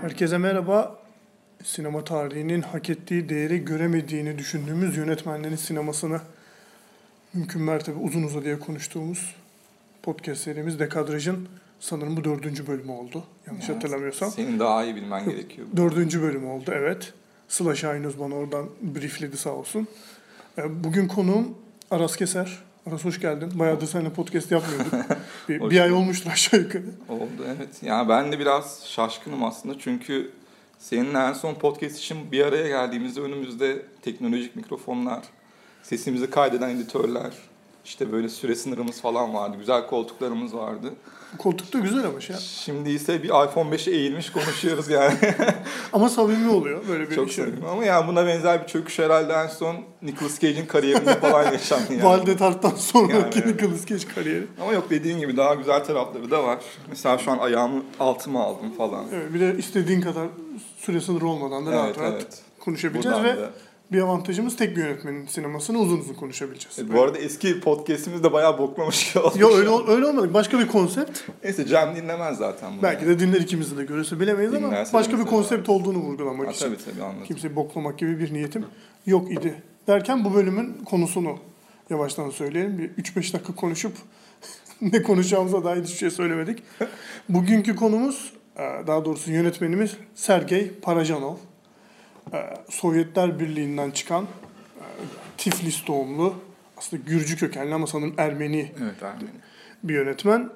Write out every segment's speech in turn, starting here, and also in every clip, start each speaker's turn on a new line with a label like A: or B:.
A: Herkese merhaba. Sinema tarihinin hak ettiği değeri göremediğini düşündüğümüz yönetmenlerin sinemasını mümkün mertebe uzun uzadıya konuştuğumuz podcast serimiz Dekadraj'ın sanırım bu dördüncü bölümü oldu. Yanlış hatırlamıyorsam.
B: Senin daha iyi bilmen gerekiyor.
A: Dördüncü bölümü oldu evet. Sıla Şahinöz bana oradan briefledi sağ olsun. Ee, Bugün konuğum Aras Keser. Aras hoş geldin. Bayağıdır seninle podcast yapmıyorduk. bir,
B: Hoş
A: bir ay olmuştur aşağı yukarı.
B: Oldu evet. Yani ben de biraz şaşkınım aslında çünkü seninle en son podcast için bir araya geldiğimizde önümüzde teknolojik mikrofonlar, sesimizi kaydeden editörler, işte böyle süre sınırımız falan vardı. Güzel koltuklarımız vardı.
A: Koltuk da güzel ama şey.
B: Şimdi ise bir iPhone 5'e eğilmiş konuşuyoruz yani.
A: Ama samimi oluyor böyle bir
B: Çok
A: şey.
B: sevindim ama yani buna benzer bir çöküş herhalde en son Nicolas Cage'in kariyerinde falan yaşandı yani.
A: Valide Tart'tan sonraki
B: Yani.
A: Nicolas Cage kariyeri.
B: Ama yok dediğin gibi daha güzel tarafları da var. Mesela şu an ayağımı altıma aldım falan.
A: Evet, bir de istediğin kadar süre sınırı olmadan da rahat
B: Evet,
A: rahat
B: evet.
A: konuşabileceğiz
B: Buradan
A: ve
B: da-
A: bir avantajımız tek bir yönetmenin sinemasını uzun uzun konuşabileceğiz.
B: Evet, bu arada eski podcast'imiz de bayağı boklamış gibi olmuş.
A: Yok öyle, ol- öyle olmadı. Başka bir konsept.
B: Neyse Cem dinlemez zaten bunu.
A: Belki de dinler ikimizi de görürse bilemeyiz ama
B: Dinlerse
A: başka bir konsept olduğunu vurgulamak
B: Ha,
A: için.
B: tabii tabii anladım.
A: Kimseyi boklamak gibi bir niyetim yok idi. Derken bu bölümün konusunu yavaştan söyleyelim. Bir 3-5 dakika konuşup ne konuşacağımıza dair hiçbir şey söylemedik. Bugünkü konumuz, e, daha doğrusu yönetmenimiz Sergey Parajanov. E, Sovyetler Birliği'nden çıkan e, Tiflis doğumlu, aslında Gürcü kökenli ama sanırım Ermeni
B: Evet Ermeni.
A: bir yönetmen.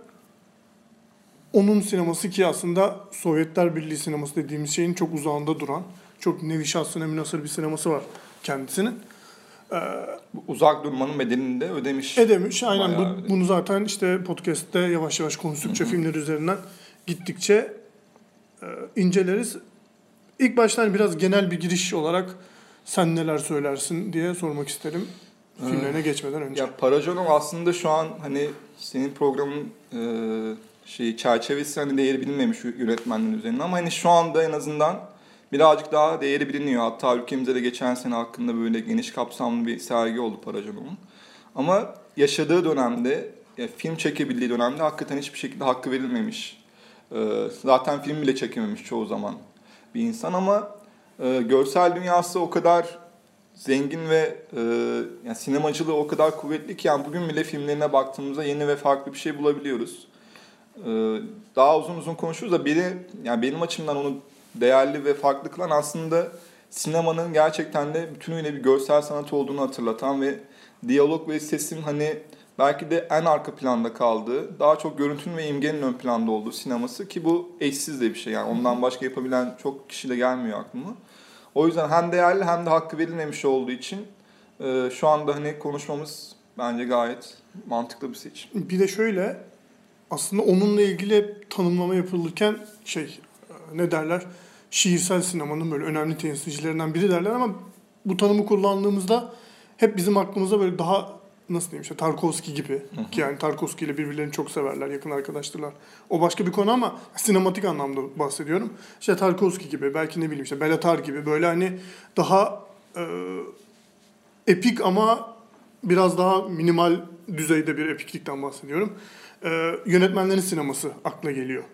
A: Onun sineması ki aslında Sovyetler Birliği sineması dediğimiz şeyin çok uzağında duran, çok nevi şahsına münasır bir sineması var kendisinin.
B: Bu uzak durmanın bedelini de ödemiş.
A: Edemiş. Aynen bu,
B: ödemiş.
A: bunu zaten işte podcast'te yavaş yavaş konuştukça filmler üzerinden gittikçe e, inceleriz. İlk baştan hani biraz genel bir giriş olarak sen neler söylersin diye sormak isterim filmlerine geçmeden önce.
B: Ya Parajonov aslında şu an hani senin programın e, şey çerçevesi hani değeri bilinmemiş yönetmenlerin üzerine ama hani şu anda en azından birazcık daha değeri biliniyor. Hatta ülkemizde de geçen sene hakkında böyle geniş kapsamlı bir sergi oldu Parajonov'un. Ama yaşadığı dönemde, ya film çekebildiği dönemde hakikaten hiçbir şekilde hakkı verilmemiş. E, zaten film bile çekememiş çoğu zaman bir insan ama e, görsel dünyası o kadar zengin ve e, yani sinemacılığı o kadar kuvvetli ki yani bugün bile filmlerine baktığımızda yeni ve farklı bir şey bulabiliyoruz. E, daha uzun uzun konuşuruz da biri yani benim açımdan onu değerli ve farklı kılan aslında sinemanın gerçekten de bütünüyle bir görsel sanat olduğunu hatırlatan ve diyalog ve sesin hani belki de en arka planda kaldığı, daha çok görüntünün ve imgenin ön planda olduğu sineması ki bu eşsiz de bir şey. Yani ondan başka yapabilen çok kişi de gelmiyor aklıma. O yüzden hem değerli hem de hakkı verilmemiş olduğu için e, şu anda hani konuşmamız bence gayet mantıklı bir seçim.
A: Bir de şöyle aslında onunla ilgili tanımlama yapılırken şey e, ne derler şiirsel sinemanın böyle önemli temsilcilerinden biri derler ama bu tanımı kullandığımızda hep bizim aklımıza böyle daha nasıl diyeyim işte Tarkovski gibi ki yani Tarkovski ile birbirlerini çok severler yakın arkadaştırlar. O başka bir konu ama sinematik anlamda bahsediyorum. İşte Tarkovski gibi belki ne bileyim işte Belatar gibi böyle hani daha e, epik ama biraz daha minimal düzeyde bir epiklikten bahsediyorum. Ee, yönetmenlerin sineması akla geliyor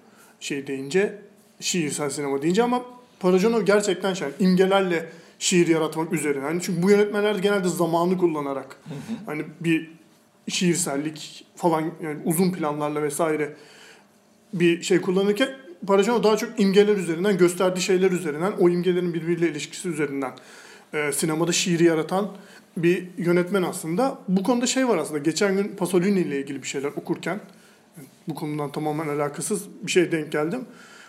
A: şey deyince, şiirsel sinema deyince ama Parajanov gerçekten şey, imgelerle şiir yaratmak üzerine. Hani çünkü bu yönetmenler de genelde zamanı kullanarak hani bir şiirsellik falan yani uzun planlarla vesaire bir şey kullanırken Parajanov daha çok imgeler üzerinden, gösterdiği şeyler üzerinden, o imgelerin birbiriyle ilişkisi üzerinden e, sinemada şiiri yaratan bir yönetmen aslında. Bu konuda şey var aslında. Geçen gün Pasolini ile ilgili bir şeyler okurken bu konudan tamamen alakasız bir şey denk geldim.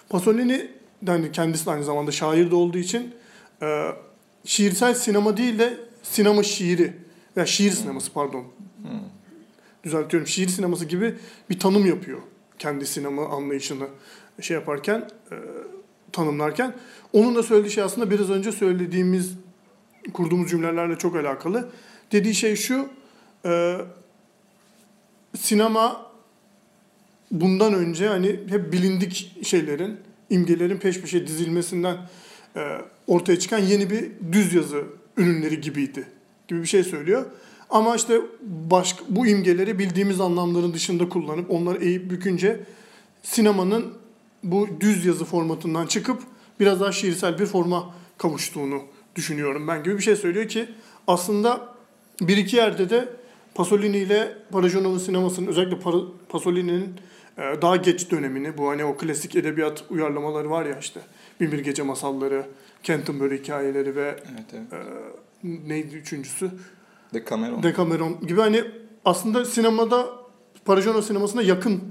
A: Pasolini yani kendisi de aynı zamanda şair de olduğu için e, şiirsel sinema değil de sinema şiiri veya şiir sineması pardon. Düzeltiyorum. Şiir sineması gibi bir tanım yapıyor. Kendi sinema anlayışını şey yaparken, e, tanımlarken. Onun da söylediği şey aslında biraz önce söylediğimiz kurduğumuz cümlelerle çok alakalı. Dediği şey şu, e, sinema bundan önce hani hep bilindik şeylerin, imgelerin peş peşe dizilmesinden ortaya çıkan yeni bir düz yazı ürünleri gibiydi gibi bir şey söylüyor. Ama işte başka, bu imgeleri bildiğimiz anlamların dışında kullanıp onları eğip bükünce sinemanın bu düz yazı formatından çıkıp biraz daha şiirsel bir forma kavuştuğunu düşünüyorum ben gibi bir şey söylüyor ki aslında bir iki yerde de Pasolini ile Parajonov'un sinemasının özellikle Pasolini'nin e, daha geç dönemini bu hani o klasik edebiyat uyarlamaları var ya işte Binbir Gece Masalları, Canterbury hikayeleri ve
B: Evet evet.
A: e, neydi üçüncüsü?
B: Decameron.
A: Decameron gibi hani aslında sinemada Parajonov sinemasına yakın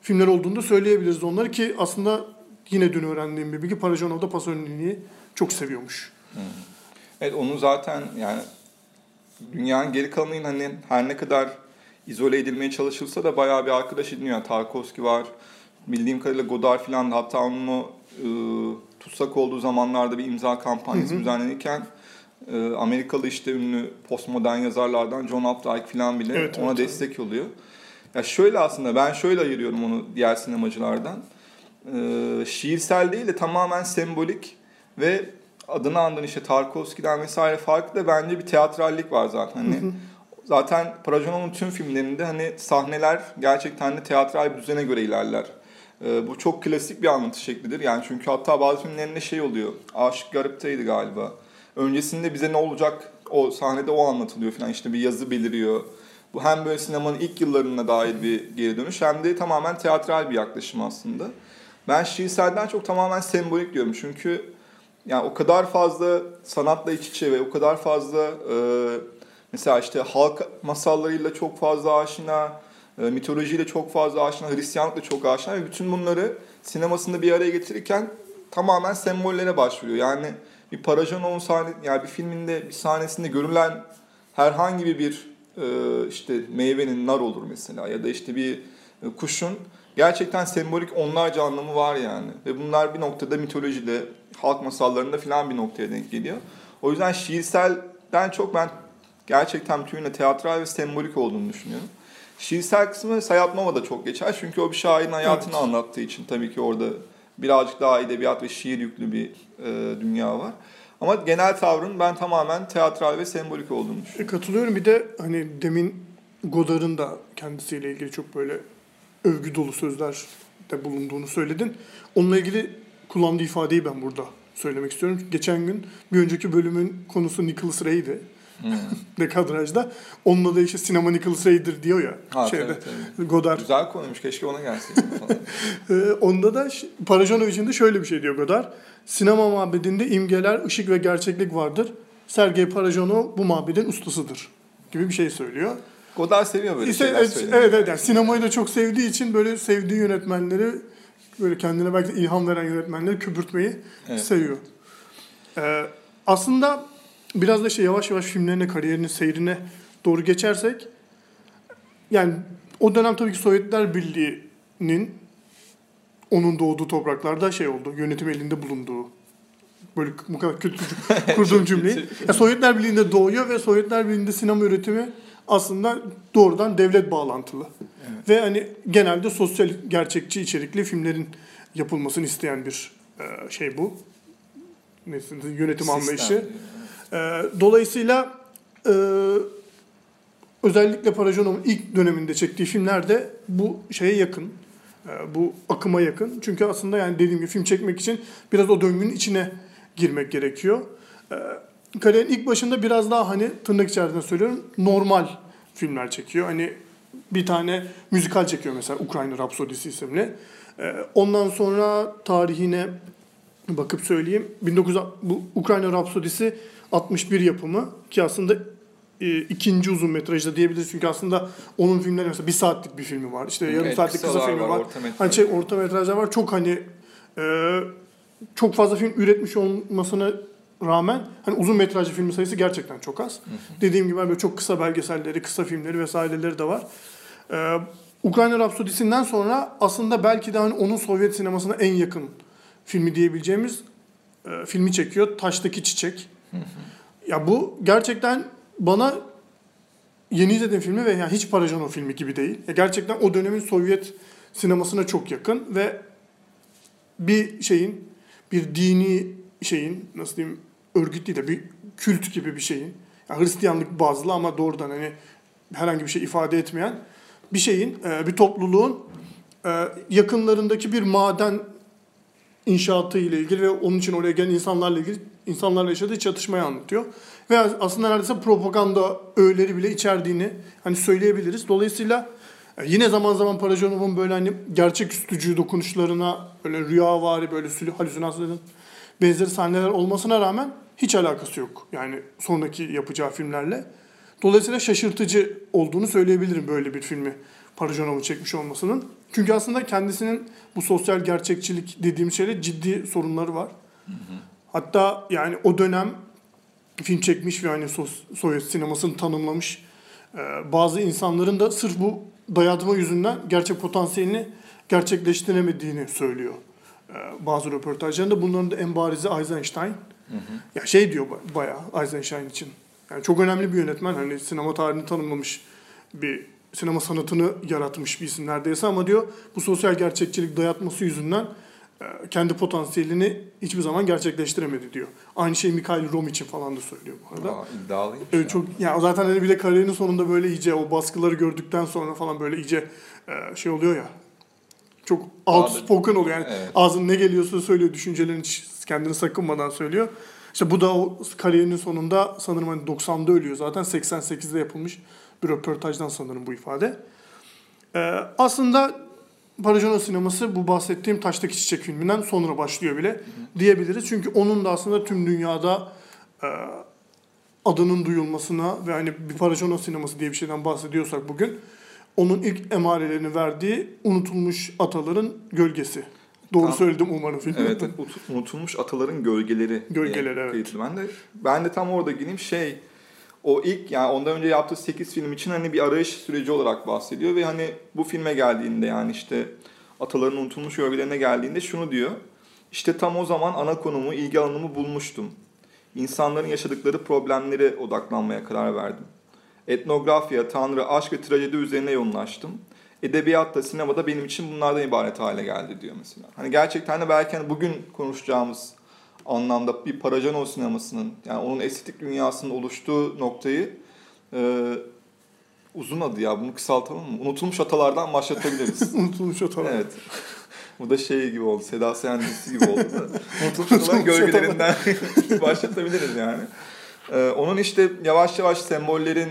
A: filmler olduğunu da söyleyebiliriz onları ki aslında yine dün öğrendiğim bir bilgi Parajonov da Pasolini'yi çok seviyormuş.
B: Evet onu zaten yani dünyanın geri kalanının hani her ne kadar izole edilmeye çalışılsa da bayağı bir arkadaş ediniyor. Yani Tarkovski var. Bildiğim kadarıyla Godard falan da hatta onun o e, tutsak olduğu zamanlarda bir imza kampanyası düzenlenirken e, Amerikalı işte ünlü postmodern yazarlardan John Updike falan bile
A: Evet,
B: ona
A: evet,
B: destek oluyor. Ya şöyle aslında ben şöyle ayırıyorum onu diğer sinemacılardan. E, şiirsel değil de tamamen sembolik ve adını andığın işte Tarkovski'den vesaire farklı da bence bir teatrallik var zaten. Hani zaten Parajonov'un tüm filmlerinde hani sahneler gerçekten de teatral bir düzene göre ilerler. Ee, bu çok klasik bir anlatı şeklidir. Yani çünkü hatta bazı filmlerinde şey oluyor. Aşık Garip'teydi galiba. Öncesinde bize ne olacak o sahnede o anlatılıyor falan. İşte bir yazı beliriyor. Bu hem böyle sinemanın ilk yıllarına dair bir geri dönüş hem de tamamen teatral bir yaklaşım aslında. Ben şiirselden çok tamamen sembolik diyorum. Çünkü yani o kadar fazla sanatla iç içe ve o kadar fazla e, mesela işte halk masallarıyla çok fazla aşina, e, mitolojiyle çok fazla aşina, Hristiyanlıkla çok aşina ve bütün bunları sinemasında bir araya getirirken tamamen sembollere başvuruyor. Yani bir Parajanov'un sahne, yani bir filminde bir sahnesinde görülen herhangi bir e, işte meyvenin nar olur mesela ya da işte bir e, kuşun gerçekten sembolik onlarca anlamı var yani. Ve bunlar bir noktada mitolojide, halk masallarında falan bir noktaya denk geliyor. O yüzden şiirselden çok ben gerçekten tümüyle teatral ve sembolik olduğunu düşünüyorum. Şiirsel kısmı Sayat Nova da çok geçer. Çünkü o bir şairin hayatını
A: Evet.
B: anlattığı için tabii ki orada birazcık daha edebiyat ve şiir yüklü bir e, dünya var. Ama genel tavrın ben tamamen teatral ve sembolik olduğunu düşünüyorum.
A: E, katılıyorum bir de hani demin Godard'ın da kendisiyle ilgili çok böyle övgü dolu sözler de bulunduğunu söyledin. Onunla ilgili kullandığı ifadeyi ben burada söylemek istiyorum. Geçen gün bir önceki bölümün konusu Nicholas Ray'di.
B: Hmm.
A: Dekadraj'da. Onunla da işte sinema Nicholas Ray'dir diyor ya.
B: Ha,
A: şeyde.
B: tabii, tabii.
A: Godard.
B: Güzel konuymuş. Keşke ona falan.
A: Ee, onda da Parajanovic'in de şöyle bir şey diyor Godard. Sinema mabedinde imgeler, ışık ve gerçeklik vardır. Sergey Parajanov bu mabedin ustasıdır gibi bir şey söylüyor.
B: Godard seviyor böyle
A: İşte,
B: şeyler
A: evet,
B: söylemeyi.
A: evet, evet. Yani sinemayı da çok sevdiği için böyle sevdiği yönetmenleri böyle kendine belki de ilham veren yönetmenleri köpürtmeyi
B: Evet.
A: seviyor. Ee, aslında biraz da şey yavaş yavaş filmlerine, kariyerine, seyrine doğru geçersek yani o dönem tabii ki Sovyetler Birliği'nin onun doğduğu topraklarda şey oldu, yönetim elinde bulunduğu böyle bu kadar kötü kurduğum cümleyi. Ya Sovyetler Birliği'nde doğuyor ve Sovyetler Birliği'nde sinema üretimi aslında doğrudan devlet bağlantılı. Ve hani genelde sosyal gerçekçi içerikli filmlerin yapılmasını isteyen bir e, şey bu. Neyse, yönetim
B: Sistem
A: anlayışı. Ee, dolayısıyla e, özellikle Parajanov'un ilk döneminde çektiği filmler de bu şeye yakın. e, bu akıma yakın. Çünkü aslında yani dediğim gibi film çekmek için biraz o döngünün içine girmek gerekiyor. E, kariyerin ilk başında biraz daha hani tırnak içerisinde söylüyorum normal filmler çekiyor. Hani bir tane müzikal çekiyor mesela Ukrayna Rapsodisi isimli. E, ondan sonra tarihine bakıp söyleyeyim. 19 bu Ukrayna Rapsodisi 61 yapımı ki aslında e, ikinci uzun metrajda diyebiliriz. Çünkü aslında onun filmleri mesela bir saatlik bir filmi var. İşte yarım
B: Evet,
A: saatlik kısa filmi
B: var,
A: var.
B: orta metraj.
A: Hani şey, orta metrajlar var. Çok hani e, çok fazla film üretmiş olmasına rağmen hani uzun metrajlı film sayısı gerçekten çok az. Dediğim gibi böyle çok kısa belgeselleri, kısa filmleri vesaireleri de var. Ee, Ukrayna Rapsodisi'nden sonra aslında belki de hani onun Sovyet sinemasına en yakın filmi diyebileceğimiz e, filmi çekiyor. Taştaki Çiçek. ya bu gerçekten bana yeni izlediğim filmi ve yani hiç Parajanov filmi gibi değil. Ya gerçekten o dönemin Sovyet sinemasına çok yakın ve bir şeyin, bir dini şeyin, nasıl diyeyim, örgüt değil de bir kült gibi bir şeyin. yani Hristiyanlık bazlı ama doğrudan hani herhangi bir şey ifade etmeyen bir şeyin, e, bir topluluğun e, yakınlarındaki bir maden inşaatı ile ilgili ve onun için oraya gelen insanlarla ilgili insanlarla yaşadığı çatışmayı anlatıyor. Ve aslında neredeyse propaganda öğeleri bile içerdiğini hani söyleyebiliriz. Dolayısıyla e, yine zaman zaman Parajanov'un böyle hani gerçeküstücü dokunuşlarına böyle rüyavari böyle halüsinasyonların benzeri sahneler olmasına rağmen hiç alakası yok. Yani sonraki yapacağı filmlerle. Dolayısıyla şaşırtıcı olduğunu söyleyebilirim böyle bir filmi Parajanov'un çekmiş olmasının. Çünkü aslında kendisinin bu sosyal gerçekçilik dediğim şeyle ciddi sorunları var. Hatta yani o dönem film çekmiş ve hani sos- Sovyet sinemasını tanımlamış e, bazı insanların da sırf bu dayatma yüzünden gerçek potansiyelini gerçekleştiremediğini söylüyor. E, bazı röportajlarında bunların da en barizi Eisenstein. Ya şey diyor ba- bayağı Eisenstein için. Yani çok önemli bir yönetmen. Hani sinema tarihini tanımlamış bir sinema sanatını yaratmış bir isim neredeyse ama diyor bu sosyal gerçekçilik dayatması yüzünden e, kendi potansiyelini hiçbir zaman gerçekleştiremedi diyor. Aynı şey Mikhail Rom için falan da söylüyor bu arada.
B: Aa, iddialıymış. Ya.
A: çok ya zaten hani bir de kariyerinin sonunda böyle iyice o baskıları gördükten sonra falan böyle iyice e, şey oluyor ya. Çok outspoken oluyor yani.
B: Evet.
A: Ağzın ne geliyorsa söylüyor, düşüncelerini kendini sakınmadan söylüyor. İşte bu da o kariyerinin sonunda sanırım hani 90'da ölüyor zaten 88'de yapılmış bir röportajdan sanırım bu ifade. Ee, aslında Parajanov sineması bu bahsettiğim Taştaki Çiçek filminden sonra başlıyor bile diyebiliriz. Çünkü onun da aslında tüm dünyada e, adının duyulmasına ve hani bir Parajanov sineması diye bir şeyden bahsediyorsak bugün onun ilk emarelerini verdiği unutulmuş ataların gölgesi. Doğru
B: Tamam.
A: söyledim umarım filmi.
B: Evet, ut- unutulmuş ataların gölgeleri.
A: Gölgeleri, evet.
B: Ben de ben de tam orada gireyim şey o ilk yani ondan önce yaptığı 8 film için hani bir arayış süreci olarak bahsediyor ve hani bu filme geldiğinde yani işte ataların unutulmuş gölgelerine geldiğinde şunu diyor. İşte tam o zaman ana konumu, ilgi alanımı bulmuştum. İnsanların yaşadıkları problemlere odaklanmaya karar verdim. Etnografya, tanrı, aşk ve trajedi üzerine yoğunlaştım. Edebiyatta, sinemada benim için bunlardan ibaret hale geldi diyor mesela. Hani gerçekten de belki hani bugün konuşacağımız anlamda bir Parajanov sinemasının yani onun estetik dünyasının oluştuğu noktayı e, uzun adı ya bunu kısaltalım mı? Unutulmuş atalardan başlatabiliriz.
A: Unutulmuş atalar.
B: evet. Bu da şey gibi oldu. Seda Sayan dizisi gibi oldu da. Unutulmuş ataların gölgelerinden başlatabiliriz yani. Ee, onun işte yavaş yavaş sembollerin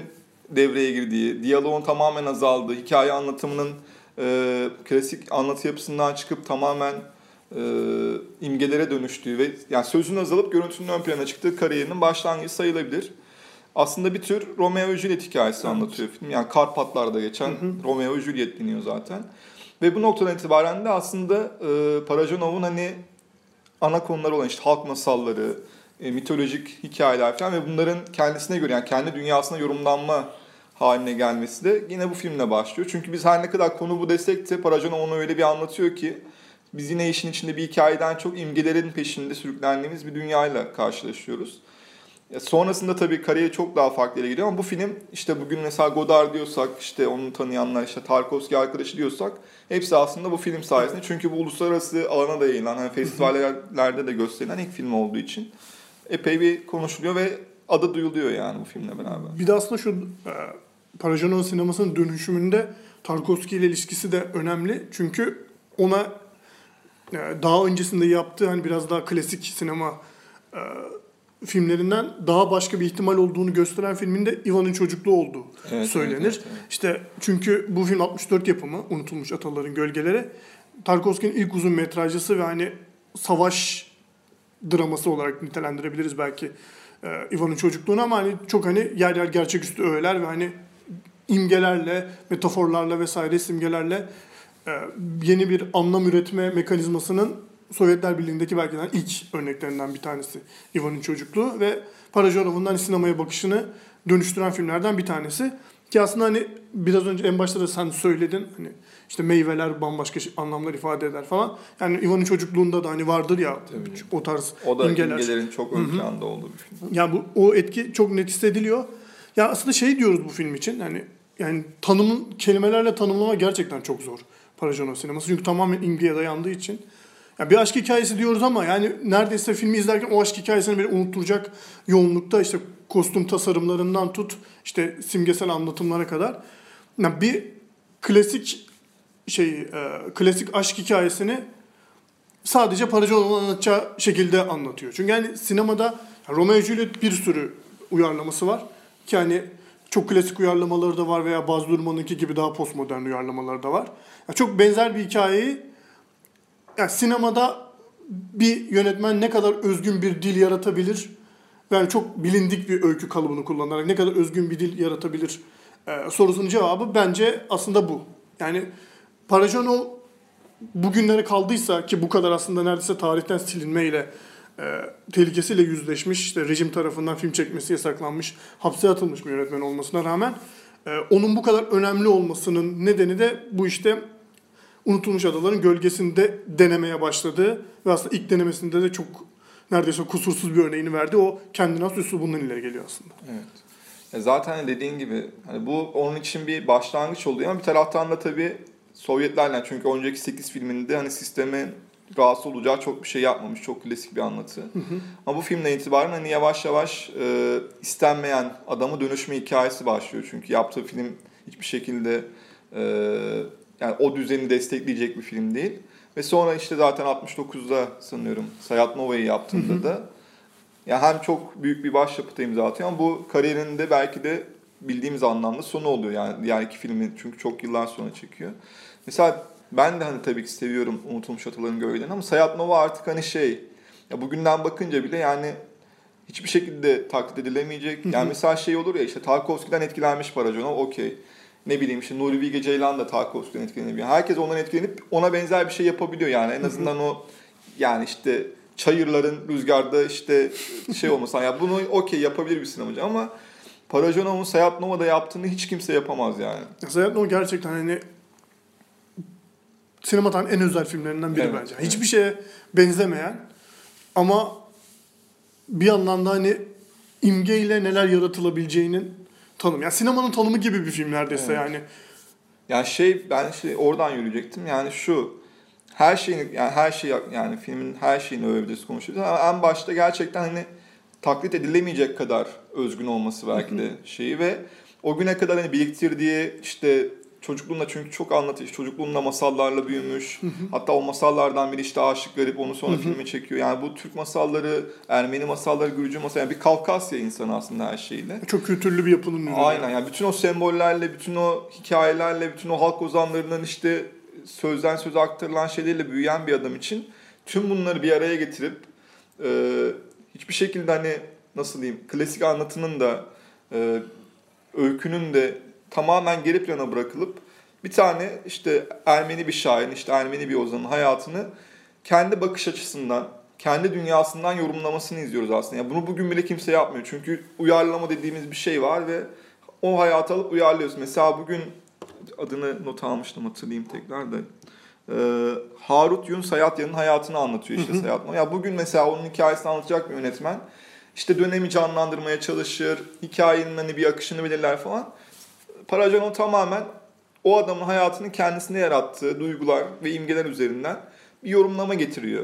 B: devreye girdiği, diyaloğun tamamen azaldığı, hikaye anlatımının e, klasik anlatı yapısından çıkıp tamamen e, imgelere dönüştüğü ve yani sözün azalıp görüntünün ön plana çıktığı kariyerinin başlangıcı sayılabilir. Aslında bir tür Romeo ve Juliet hikayesi anlatıyor film. Yani Karpatlar'da geçen Romeo ve Juliet deniyor zaten. Ve bu noktadan itibaren de aslında e, Parajanov'un hani ana konuları olan işte halk masalları, e, mitolojik hikayeler falan ve bunların kendisine göre yani kendi dünyasına yorumlanma haline gelmesi de yine bu filmle başlıyor. Çünkü biz her ne kadar konu bu desek de Parajanov onu öyle bir anlatıyor ki biz yine işin içinde bir hikayeden çok imgelerin peşinde sürüklendiğimiz bir dünyayla karşılaşıyoruz. Sonrasında tabii kariyeri çok daha farklı yere gidiyor ama bu film işte bugün mesela Godard diyorsak işte onu tanıyanlar işte Tarkovski arkadaşı diyorsak hepsi aslında bu film sayesinde. Çünkü bu uluslararası alana da yayılan hani festivallerde de gösterilen ilk film olduğu için epey bir konuşuluyor ve adı duyuluyor yani bu filmle beraber.
A: Bir de aslında şu e, Parajanov sinemasının dönüşümünde Tarkovski ile ilişkisi de önemli. Çünkü ona daha öncesinde yaptığı hani biraz daha klasik sinema e, filmlerinden daha başka bir ihtimal olduğunu gösteren filminde Ivan'ın çocukluğu olduğu
B: Evet,
A: söylenir.
B: evet, evet, evet.
A: İşte çünkü bu film 64 yapımı Unutulmuş Ataların Gölgeleri. Tarkovski'nin ilk uzun metrajlısı ve hani savaş draması olarak nitelendirebiliriz belki e, Ivan'ın çocukluğunu ama hani çok hani yer yer gerçeküstü öğeler ve hani imgelerle, metaforlarla vesaire simgelerle yeni bir anlam üretme mekanizmasının Sovyetler Birliği'ndeki belki de ilk örneklerinden bir tanesi Ivan'ın çocukluğu ve Parajanov'un hani sinemaya bakışını dönüştüren filmlerden bir tanesi. Ki aslında hani biraz önce en başta da sen söyledin hani işte meyveler bambaşka şey- anlamlar ifade eder falan. Yani Ivan'ın çocukluğunda da hani vardır ya
B: Tabii.
A: o tarz
B: O da
A: imgeler.
B: imgelerin çok ön planda olduğu bir film.
A: Yani bu o etki çok net hissediliyor. Ya aslında şey diyoruz bu film için hani yani tanımın kelimelerle tanımlama gerçekten çok zor Parajanov sineması. Çünkü tamamen imgeye dayandığı için. Ya bir aşk hikayesi diyoruz ama yani neredeyse filmi izlerken o aşk hikayesini bile unutturacak yoğunlukta işte kostüm tasarımlarından tut işte simgesel anlatımlara kadar yani bir klasik şey e, klasik aşk hikayesini sadece paracı olan anlatacağı şekilde anlatıyor. Çünkü yani sinemada Romeo Juliet bir sürü uyarlaması var. Ki hani çok klasik uyarlamaları da var veya Baz Luhrmann'ınki gibi daha postmodern uyarlamaları da var. Yani çok benzer bir hikayeyi yani sinemada bir yönetmen ne kadar özgün bir dil yaratabilir yani çok bilindik bir öykü kalıbını kullanarak ne kadar özgün bir dil yaratabilir e, sorusunun cevabı bence aslında bu. Yani Parajanov bugünlere kaldıysa ki bu kadar aslında neredeyse tarihten silinmeyle e, tehlikesiyle yüzleşmiş, işte rejim tarafından film çekmesi yasaklanmış, hapse atılmış bir yönetmen olmasına rağmen e, onun bu kadar önemli olmasının nedeni de bu işte unutulmuş adaların gölgesinde denemeye başladığı ve aslında ilk denemesinde de çok neredeyse kusursuz bir örneğini verdi. O kendine has üslubundan ileri geliyor aslında.
B: Evet. E zaten dediğin gibi hani bu onun için bir başlangıç oluyor ama bir taraftan da tabii Sovyetlerle çünkü önceki 8 filminde hani sisteme rahatsız olacağı çok bir şey yapmamış. Çok klasik bir anlatı. Hı hı. Ama bu filmden itibaren hani yavaş yavaş e, istenmeyen adamı dönüşme hikayesi başlıyor. Çünkü yaptığı film hiçbir şekilde e, yani o düzeni destekleyecek bir film değil. Ve sonra işte zaten 69'da sanıyorum Sayat Nova'yı yaptığında hı hı. da yani hem çok büyük bir başyapıta imza atıyor ama bu kariyerinde belki de bildiğimiz anlamda sonu oluyor yani diğer iki filmi çünkü çok yıllar sonra çekiyor. Mesela ben de hani tabii ki seviyorum Unutulmuş Ataların Gölgelerini ama Sayat Nova artık hani şey ya bugünden bakınca bile yani hiçbir şekilde taklit edilemeyecek. Yani mesela şey olur ya işte Tarkovski'den etkilenmiş Parajonov okey. Ne bileyim işte Nuri Bilge Ceylan da Tarkovski'den etkilenebiliyor. Herkes ondan etkilenip ona benzer bir şey yapabiliyor yani. En azından o yani işte çayırların rüzgarda işte şey olması. Yani bunu okey yapabilir bir sinemacı ama Parajonov'un Sayat Nova'da yaptığını hiç kimse yapamaz yani.
A: Sayat Nova gerçekten hani sinematan en özel filmlerinden biri
B: Evet,
A: bence.
B: evet.
A: Hiçbir şeye benzemeyen ama bir yandan da hani imgeyle neler yaratılabileceğinin tanım. Yani sinemanın tanımı gibi bir film neredeyse
B: Evet.
A: yani.
B: Yani şey ben şey oradan yürüyecektim. Yani şu her şeyin yani her şey yani filmin her şeyini övdüğümüz konuşuyoruz ama en başta gerçekten hani taklit edilemeyecek kadar özgün olması belki de şeyi ve o güne kadar hani biriktirdiği işte çocukluğunda çünkü çok anlatış çocukluğunda masallarla büyümüş. Hatta o masallardan biri işte aşık garip onu sonra filme çekiyor. Yani bu Türk masalları, Ermeni masalları, Gürcü masalları yani bir Kafkasya insanı aslında her şeyle.
A: Çok kültürlü bir yapının ürünü.
B: Aynen yani bütün o sembollerle, bütün o hikayelerle, bütün o halk ozanlarının işte sözden söze aktarılan şeylerle büyüyen bir adam için tüm bunları bir araya getirip e, hiçbir şekilde hani nasıl diyeyim klasik anlatının da e, öykünün de tamamen geri plana bırakılıp bir tane işte Ermeni bir şairin, işte Ermeni bir ozanın hayatını kendi bakış açısından, kendi dünyasından yorumlamasını izliyoruz aslında. Yani bunu bugün bile kimse yapmıyor. Çünkü uyarlama dediğimiz bir şey var ve o hayatı alıp uyarlıyoruz. Mesela bugün adını not almıştım hatırlayayım tekrar da. Ee, Harut Yun Sayatya'nın hayatını anlatıyor işte Sayatma. Ya bugün mesela onun hikayesini anlatacak bir yönetmen işte dönemi canlandırmaya çalışır, hikayenin hani bir akışını belirler falan. Parajanov tamamen o adamın hayatını kendisine yarattığı duygular ve imgeler üzerinden bir yorumlama getiriyor.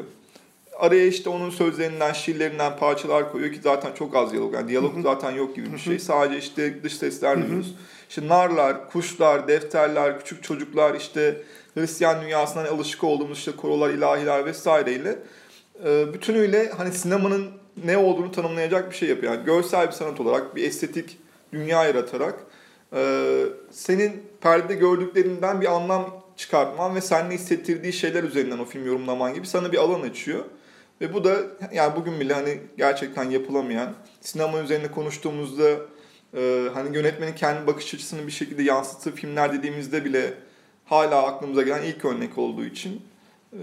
B: Araya işte onun sözlerinden, şiirlerinden parçalar koyuyor ki zaten çok az diyalog. Yani diyalog zaten yok gibi bir şey. Sadece işte dış sesler duyuyoruz. İşte narlar, kuşlar, defterler, küçük çocuklar işte Hristiyan dünyasından alışık olduğumuz işte korolar, ilahiler vesaireyle e, bütünüyle hani sinemanın ne olduğunu tanımlayacak bir şey yapıyor. Yani görsel bir sanat olarak bir estetik dünya yaratarak e, senin perdede gördüklerinden bir anlam çıkartman ve seninle hissettirdiği şeyler üzerinden o film yorumlaman gibi sana bir alan açıyor. Ve bu da yani bugün bile hani gerçekten yapılamayan, sinema üzerine konuştuğumuzda e, hani yönetmenin kendi bakış açısını bir şekilde yansıttığı filmler dediğimizde bile hala aklımıza gelen ilk örnek olduğu için e,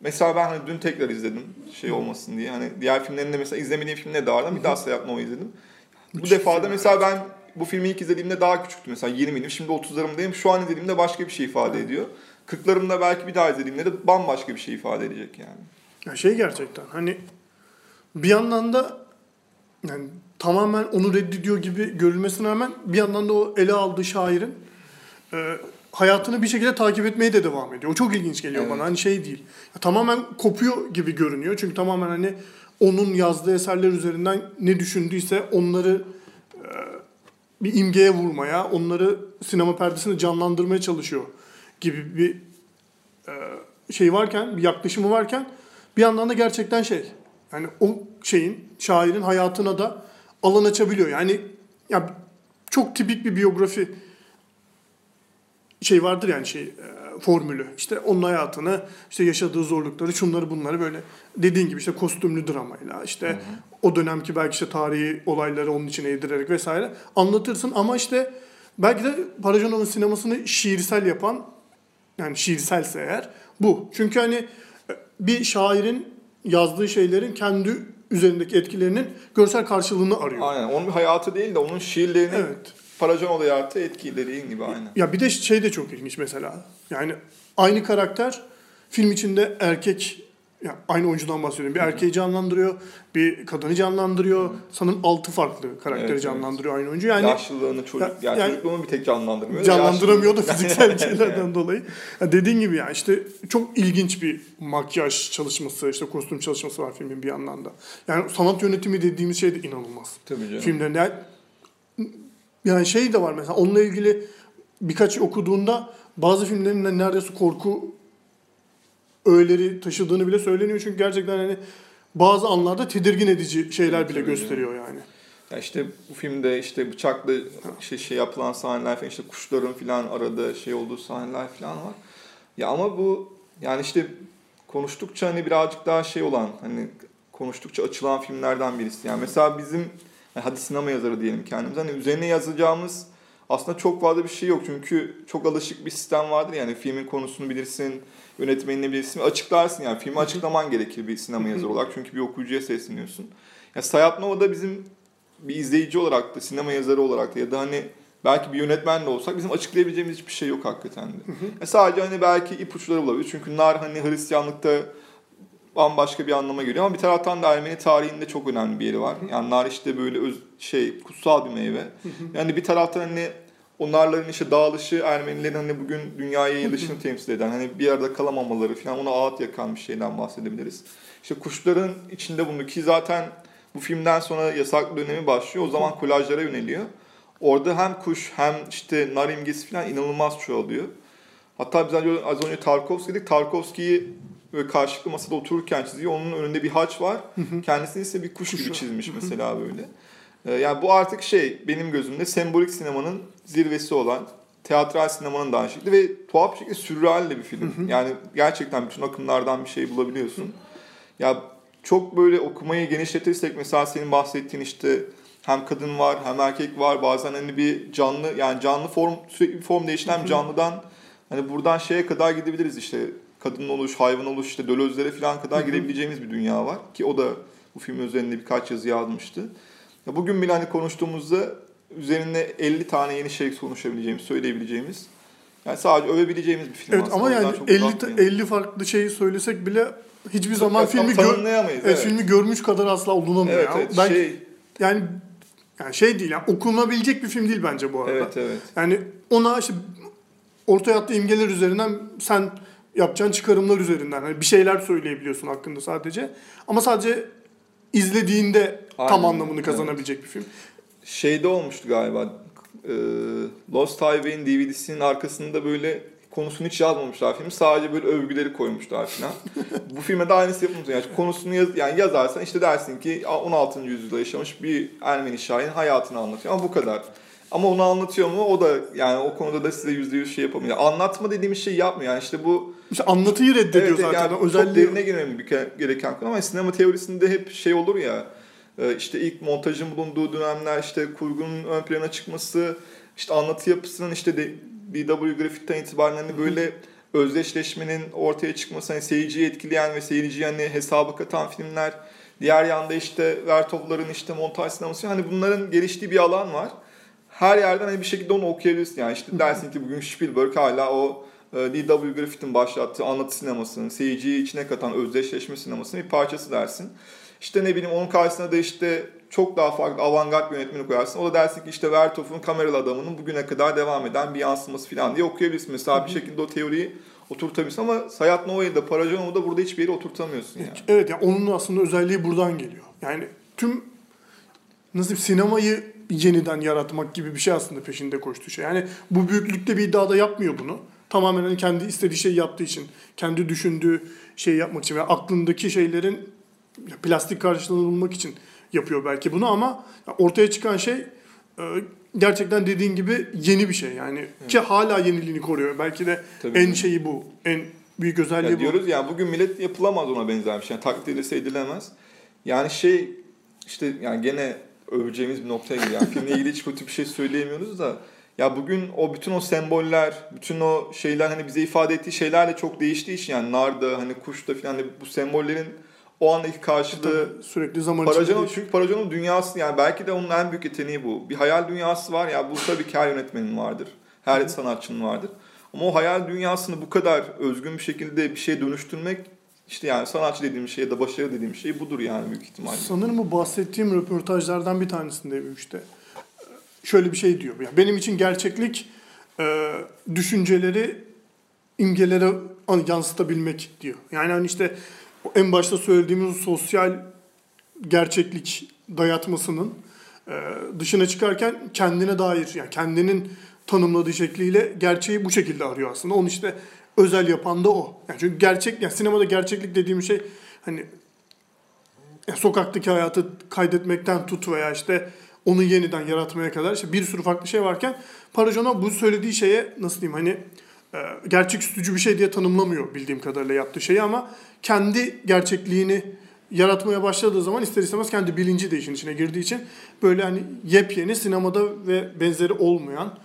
B: mesela ben hani dün tekrar izledim şey olmasın diye. Hani diğer filmlerinde mesela izlemediğim filmde de vardı bir daha Sayat Nova izledim. Bu
A: Müthiş
B: defa da
A: film
B: mesela ben bu filmi ilk izlediğimde daha küçüktüm. Mesela 20'ydim. Şimdi 30'larımdayım. Şu an izlediğimde başka bir şey ifade ediyor. 40'larımda belki bir daha izlediğimde de bambaşka bir şey ifade edecek yani.
A: Ya şey gerçekten hani bir yandan da yani tamamen onu reddediyor gibi görülmesine rağmen bir yandan da o ele aldığı şairin e, hayatını bir şekilde takip etmeye de devam ediyor. O çok ilginç geliyor
B: Evet.
A: bana. Hani şey değil. Ya tamamen kopuyor gibi görünüyor. Çünkü tamamen hani onun yazdığı eserler üzerinden ne düşündüyse onları bir imgeye vurmaya, onları sinema perdesinde canlandırmaya çalışıyor gibi bir e, şey varken, bir yaklaşımı varken bir yandan da gerçekten şey yani o şeyin şairin hayatına da alan açabiliyor. Yani ya çok tipik bir biyografi şey vardır yani şey e, formülü. İşte onun hayatını, işte yaşadığı zorlukları, şunları bunları böyle dediğin gibi işte kostümlü dramayla, işte o dönemki belki işte tarihi olayları onun içine yedirerek vesaire anlatırsın ama işte belki de Parajanov'un sinemasını şiirsel yapan yani şiirselse eğer bu. Çünkü hani e, bir şairin yazdığı şeylerin kendi üzerindeki etkilerinin görsel karşılığını arıyor.
B: Aynen. Onun hayatı değil de onun şiirlerinin
A: Evet.
B: Paracanov yarattığı etki dediğin gibi aynen.
A: Ya bir de şey de çok ilginç mesela. Yani aynı karakter film içinde erkek ya aynı oyuncudan bahsediyorum. Bir erkeği canlandırıyor, bir kadını canlandırıyor. Sanırım altı farklı karakteri
B: Evet,
A: canlandırıyor aynı oyuncu. Yani
B: Yaşlılığını çocuk,
A: Ya-
B: yani,
A: yani-
B: çocukluğunu bir tek canlandırmıyor.
A: canlandıramıyor da fiziksel şeylerden dolayı. Ya dediğin gibi ya işte çok ilginç bir makyaj çalışması, işte kostüm çalışması var filmin bir yandan da. Yani sanat yönetimi dediğimiz şey de inanılmaz.
B: Tabii canım.
A: Filmlerinde yani, yani şey de var mesela onunla ilgili birkaç okuduğunda bazı filmlerin de neredeyse korku öğeleri taşıdığını bile söyleniyor. Çünkü gerçekten hani bazı anlarda tedirgin edici şeyler bile gösteriyor yani.
B: Ya işte bu filmde işte bıçakla işte şey yapılan sahneler falan işte kuşların falan arada şey olduğu sahneler falan var. Ya ama bu yani işte konuştukça hani birazcık daha şey olan hani konuştukça açılan filmlerden birisi. Yani mesela bizim yani hadi sinema yazarı diyelim kendimize hani üzerine yazacağımız aslında çok fazla bir şey yok. Çünkü çok alışık bir sistem vardır yani filmin konusunu bilirsin, yönetmenini bilirsin açıklarsın yani filmi açıklaman gerekir bir sinema yazarı olarak. Çünkü bir okuyucuya sesleniyorsun. Ya Sayat Nova'da bizim bir izleyici olarak da, sinema yazarı olarak da ya da hani belki bir yönetmen de olsak bizim açıklayabileceğimiz hiçbir şey yok hakikaten de. Ya sadece hani belki ipuçları olabilir. Çünkü nar hani Hristiyanlıkta bambaşka bir anlama geliyor ama bir taraftan da Ermeni tarihinde çok önemli bir yeri var. Yani nar işte böyle öz, şey kutsal bir meyve. Yani bir taraftan hani o narların işte dağılışı Ermenilerin hani bugün dünyaya yayılışını temsil eden hani bir arada kalamamaları falan ona ağıt yakan bir şeyden bahsedebiliriz. İşte kuşların içinde bunu ki zaten bu filmden sonra yasak dönemi başlıyor. O zaman kolajlara yöneliyor. Orada hem kuş hem işte nar imgesi falan inanılmaz çoğalıyor. Hatta biz az önce Tarkovski dedik. Tarkovski'yi böyle karşılıklı masada otururken çiziyor. Onun önünde bir haç var. Kendisini ise bir kuş,
A: Kuş
B: gibi çizmiş mesela böyle. Ee, Yani bu artık şey benim gözümde sembolik sinemanın zirvesi olan teatral sinemanın da aynı şekilde ve tuhaf bir şekilde sürreal bir film. Yani gerçekten bütün akımlardan bir şey bulabiliyorsun. Ya çok böyle okumayı genişletirsek mesela senin bahsettiğin işte hem kadın var hem erkek var bazen hani bir canlı yani canlı form sürekli bir form değişen hem canlıdan hani buradan şeye kadar gidebiliriz işte kadın oluş, hayvan oluş işte dölözlere falan kadar gidebileceğimiz bir dünya var ki o da bu film üzerinde birkaç yazı yazmıştı. Ya bugün bile hani konuştuğumuzda üzerine 50 tane yeni şey konuşabileceğimiz, söyleyebileceğimiz yani sadece övebileceğimiz bir film
A: Evet
B: aslında.
A: ama yani
B: çok
A: 50
B: uzatmayalım.
A: 50 farklı şeyi söylesek bile hiçbir zaman
B: Ya,
A: filmi
B: tam
A: gör,
B: tanımlayamayız.
A: evet, filmi görmüş kadar asla olunamıyor
B: Evet, evet,
A: Ben
B: şey,
A: yani yani şey değil yani okunabilecek bir film değil bence bu arada.
B: evet, evet.
A: Yani ona işte ortaya attığı imgeler üzerinden sen yapacağın çıkarımlar üzerinden hani bir şeyler söyleyebiliyorsun hakkında sadece. Ama sadece izlediğinde tam
B: Aynen,
A: anlamını
B: evet.
A: kazanabilecek bir film.
B: Şeyde olmuştu galiba. e, Lost Highway'in DVD'sinin arkasında böyle konusunu hiç yazmamışlar filmi. Sadece böyle övgüleri koymuşlar falan. Bu filme de aynısı yapılmış. Yani konusunu yaz, yani yazarsan işte dersin ki 16. yüzyılda yaşamış bir Ermeni şairin hayatını anlatıyor. Ama bu kadar. Ama onu anlatıyor mu? O da yani o konuda da size yüzde yüz şey yapamıyor. Anlatma dediğimiz şeyi yapmıyor. Yani işte bu
A: İşte anlatıyı reddediyor
B: Evet,
A: zaten.
B: yani
A: Özelliği
B: çok derine girmem gereken konu ama sinema teorisinde hep şey olur ya e, işte ilk montajın bulunduğu dönemler işte kurgunun ön plana çıkması işte anlatı yapısının işte D.W. Griffith'ten itibaren hani böyle özdeşleşmenin ortaya çıkması hani seyirciyi etkileyen ve seyirciyi hani hesaba katan filmler diğer yanda işte Vertov'ların işte montaj sineması hani bunların geliştiği bir alan var. Her yerden hani bir şekilde onu okuyabilirsin yani işte dersin ki bugün Spielberg hala o D.W. Griffith'in başlattığı anlatı sinemasının, seyirciyi içine katan özdeşleşme sinemasının bir parçası dersin. İşte ne bileyim onun karşısına da işte çok daha farklı avantgard yönetmeni koyarsın. O da dersin ki işte Vertov'un kameralı adamının bugüne kadar devam eden bir yansıması falan diye okuyabilirsin. Mesela bir şekilde o teoriyi oturtabilirsin ama Sayat Nova'yı da Parajanov'u da burada hiçbir yere oturtamıyorsun yani.
A: Evet yani onun aslında özelliği buradan geliyor. Yani tüm nasıl diyeyim, sinemayı yeniden yaratmak gibi bir şey aslında peşinde koştuğu şey. Yani bu büyüklükte bir iddiada yapmıyor bunu. Tamamen hani kendi istediği şeyi yaptığı için, kendi düşündüğü şeyi yapmak için ve aklındaki şeylerin plastik karşılığını bulmak için yapıyor belki bunu ama ortaya çıkan şey e, gerçekten dediğin gibi yeni bir şey yani ki hala yeniliğini koruyor. Belki de
B: Tabii
A: en
B: canım.
A: şeyi bu. En büyük özelliği
B: Ya
A: bu.
B: diyoruz yani bugün millet yapılamaz ona benzer bir şey. Yani taklit edilse edilemez. Yani şey işte yani gene öveceğimiz bir noktaya geliyor. Yani filmle ilgili hiç kötü bir şey söyleyemiyoruz da ya bugün o bütün o semboller, bütün o şeyler hani bize ifade ettiği şeyler de çok değiştiği için yani narda hani kuşta falan hani bu sembollerin o andaki karşılığı
A: Tabii, sürekli zaman değişiyor.
B: çünkü Paracanov'un dünyası yani belki de onun en büyük yeteneği bu. Bir hayal dünyası var ya bu tabii ki her yönetmenin vardır. Her sanatçının vardır. Ama o hayal dünyasını bu kadar özgün bir şekilde bir şeye dönüştürmek işte yani sanatçı dediğim şey ya da başarı dediğim şey budur yani büyük ihtimalle.
A: Sanırım bu bahsettiğim röportajlardan bir tanesinde işte şöyle bir şey diyor. Yani benim için gerçeklik e, düşünceleri imgelere an- yansıtabilmek diyor. Yani hani işte en başta söylediğimiz sosyal gerçeklik dayatmasının e, dışına çıkarken kendine dair yani kendinin tanımladığı şekliyle gerçeği bu şekilde arıyor aslında. Onu işte özel yapan da o. Yani çünkü gerçek yani sinemada gerçeklik dediğim şey hani ya sokaktaki hayatı kaydetmekten tut veya işte onu yeniden yaratmaya kadar işte bir sürü farklı şey varken Parajanov bu söylediği şeye nasıl diyeyim hani e, gerçek üstücü bir şey diye tanımlamıyor bildiğim kadarıyla yaptığı şeyi ama kendi gerçekliğini yaratmaya başladığı zaman ister istemez kendi bilinci de işin içine girdiği için böyle hani yepyeni sinemada ve benzeri olmayan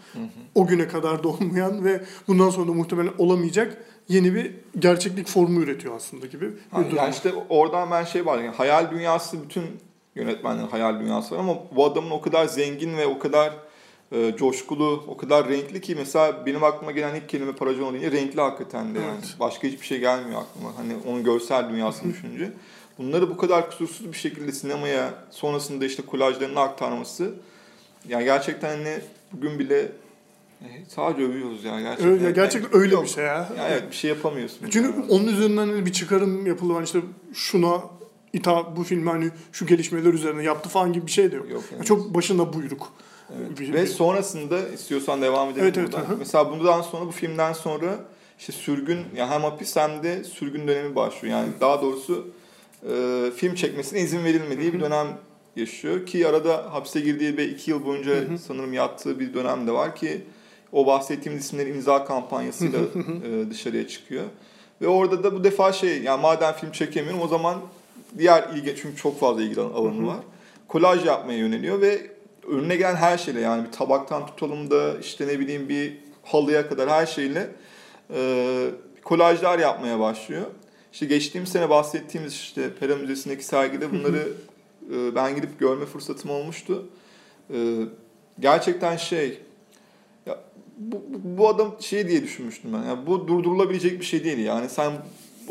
A: o güne kadar da olmayan ve bundan sonra da muhtemelen olamayacak yeni bir gerçeklik formu üretiyor aslında gibi bir
B: Ha, yani işte oradan ben şey var yani hayal dünyası bütün yönetmenlerin hayal dünyası var ama bu adamın o kadar zengin ve o kadar e, coşkulu, o kadar renkli ki mesela benim aklıma gelen ilk kelime Parajanov deyince renkli hakikaten de yani.
A: Evet.
B: Başka hiçbir şey gelmiyor aklıma. Hani onun görsel dünyasını düşününce. Bunları bu kadar kusursuz bir şekilde sinemaya sonrasında işte kolajlarına aktarması yani gerçekten hani bugün bile e, sadece övüyoruz ya gerçekten.
A: Öyle, gerçekten öyle
B: Yok.
A: bir şey ya.
B: Ya evet bir şey yapamıyorsun.
A: Çünkü
B: yani.
A: onun üzerinden bir çıkarım yapılıyor. işte şuna ita bu filmi hani şu gelişmeler üzerine yaptı falan gibi bir şey de yok.
B: Yok,
A: Yani
B: evet.
A: çok başına buyruk.
B: Evet.
A: Bir-
B: Ve
A: bir-
B: sonrasında istiyorsan devam edelim
A: Evet, evet,
B: buradan.
A: hı hı.
B: Mesela bundan sonra bu filmden sonra işte sürgün yani hem hapis hem de sürgün dönemi başlıyor. Yani daha doğrusu e, film çekmesine izin verilmediği bir dönem yaşıyor ki arada hapse girdiği ve iki yıl boyunca sanırım yattığı bir dönem de var ki o bahsettiğimiz isimlerin imza kampanyasıyla e, dışarıya çıkıyor. Ve orada da bu defa şey yani madem film çekemiyorum o zaman diğer ilgi çünkü çok fazla ilgi alanı var. Kolaj yapmaya yöneliyor ve önüne gelen her şeyle yani bir tabaktan tutalım da işte ne bileyim bir halıya kadar her şeyle e, kolajlar yapmaya başlıyor. İşte geçtiğim sene bahsettiğimiz işte Pera Müzesi'ndeki sergide bunları e, ben gidip görme fırsatım olmuştu. E, gerçekten şey ya bu, bu- bu adam şey diye düşünmüştüm ben. Yani bu durdurulabilecek bir şey değil yani sen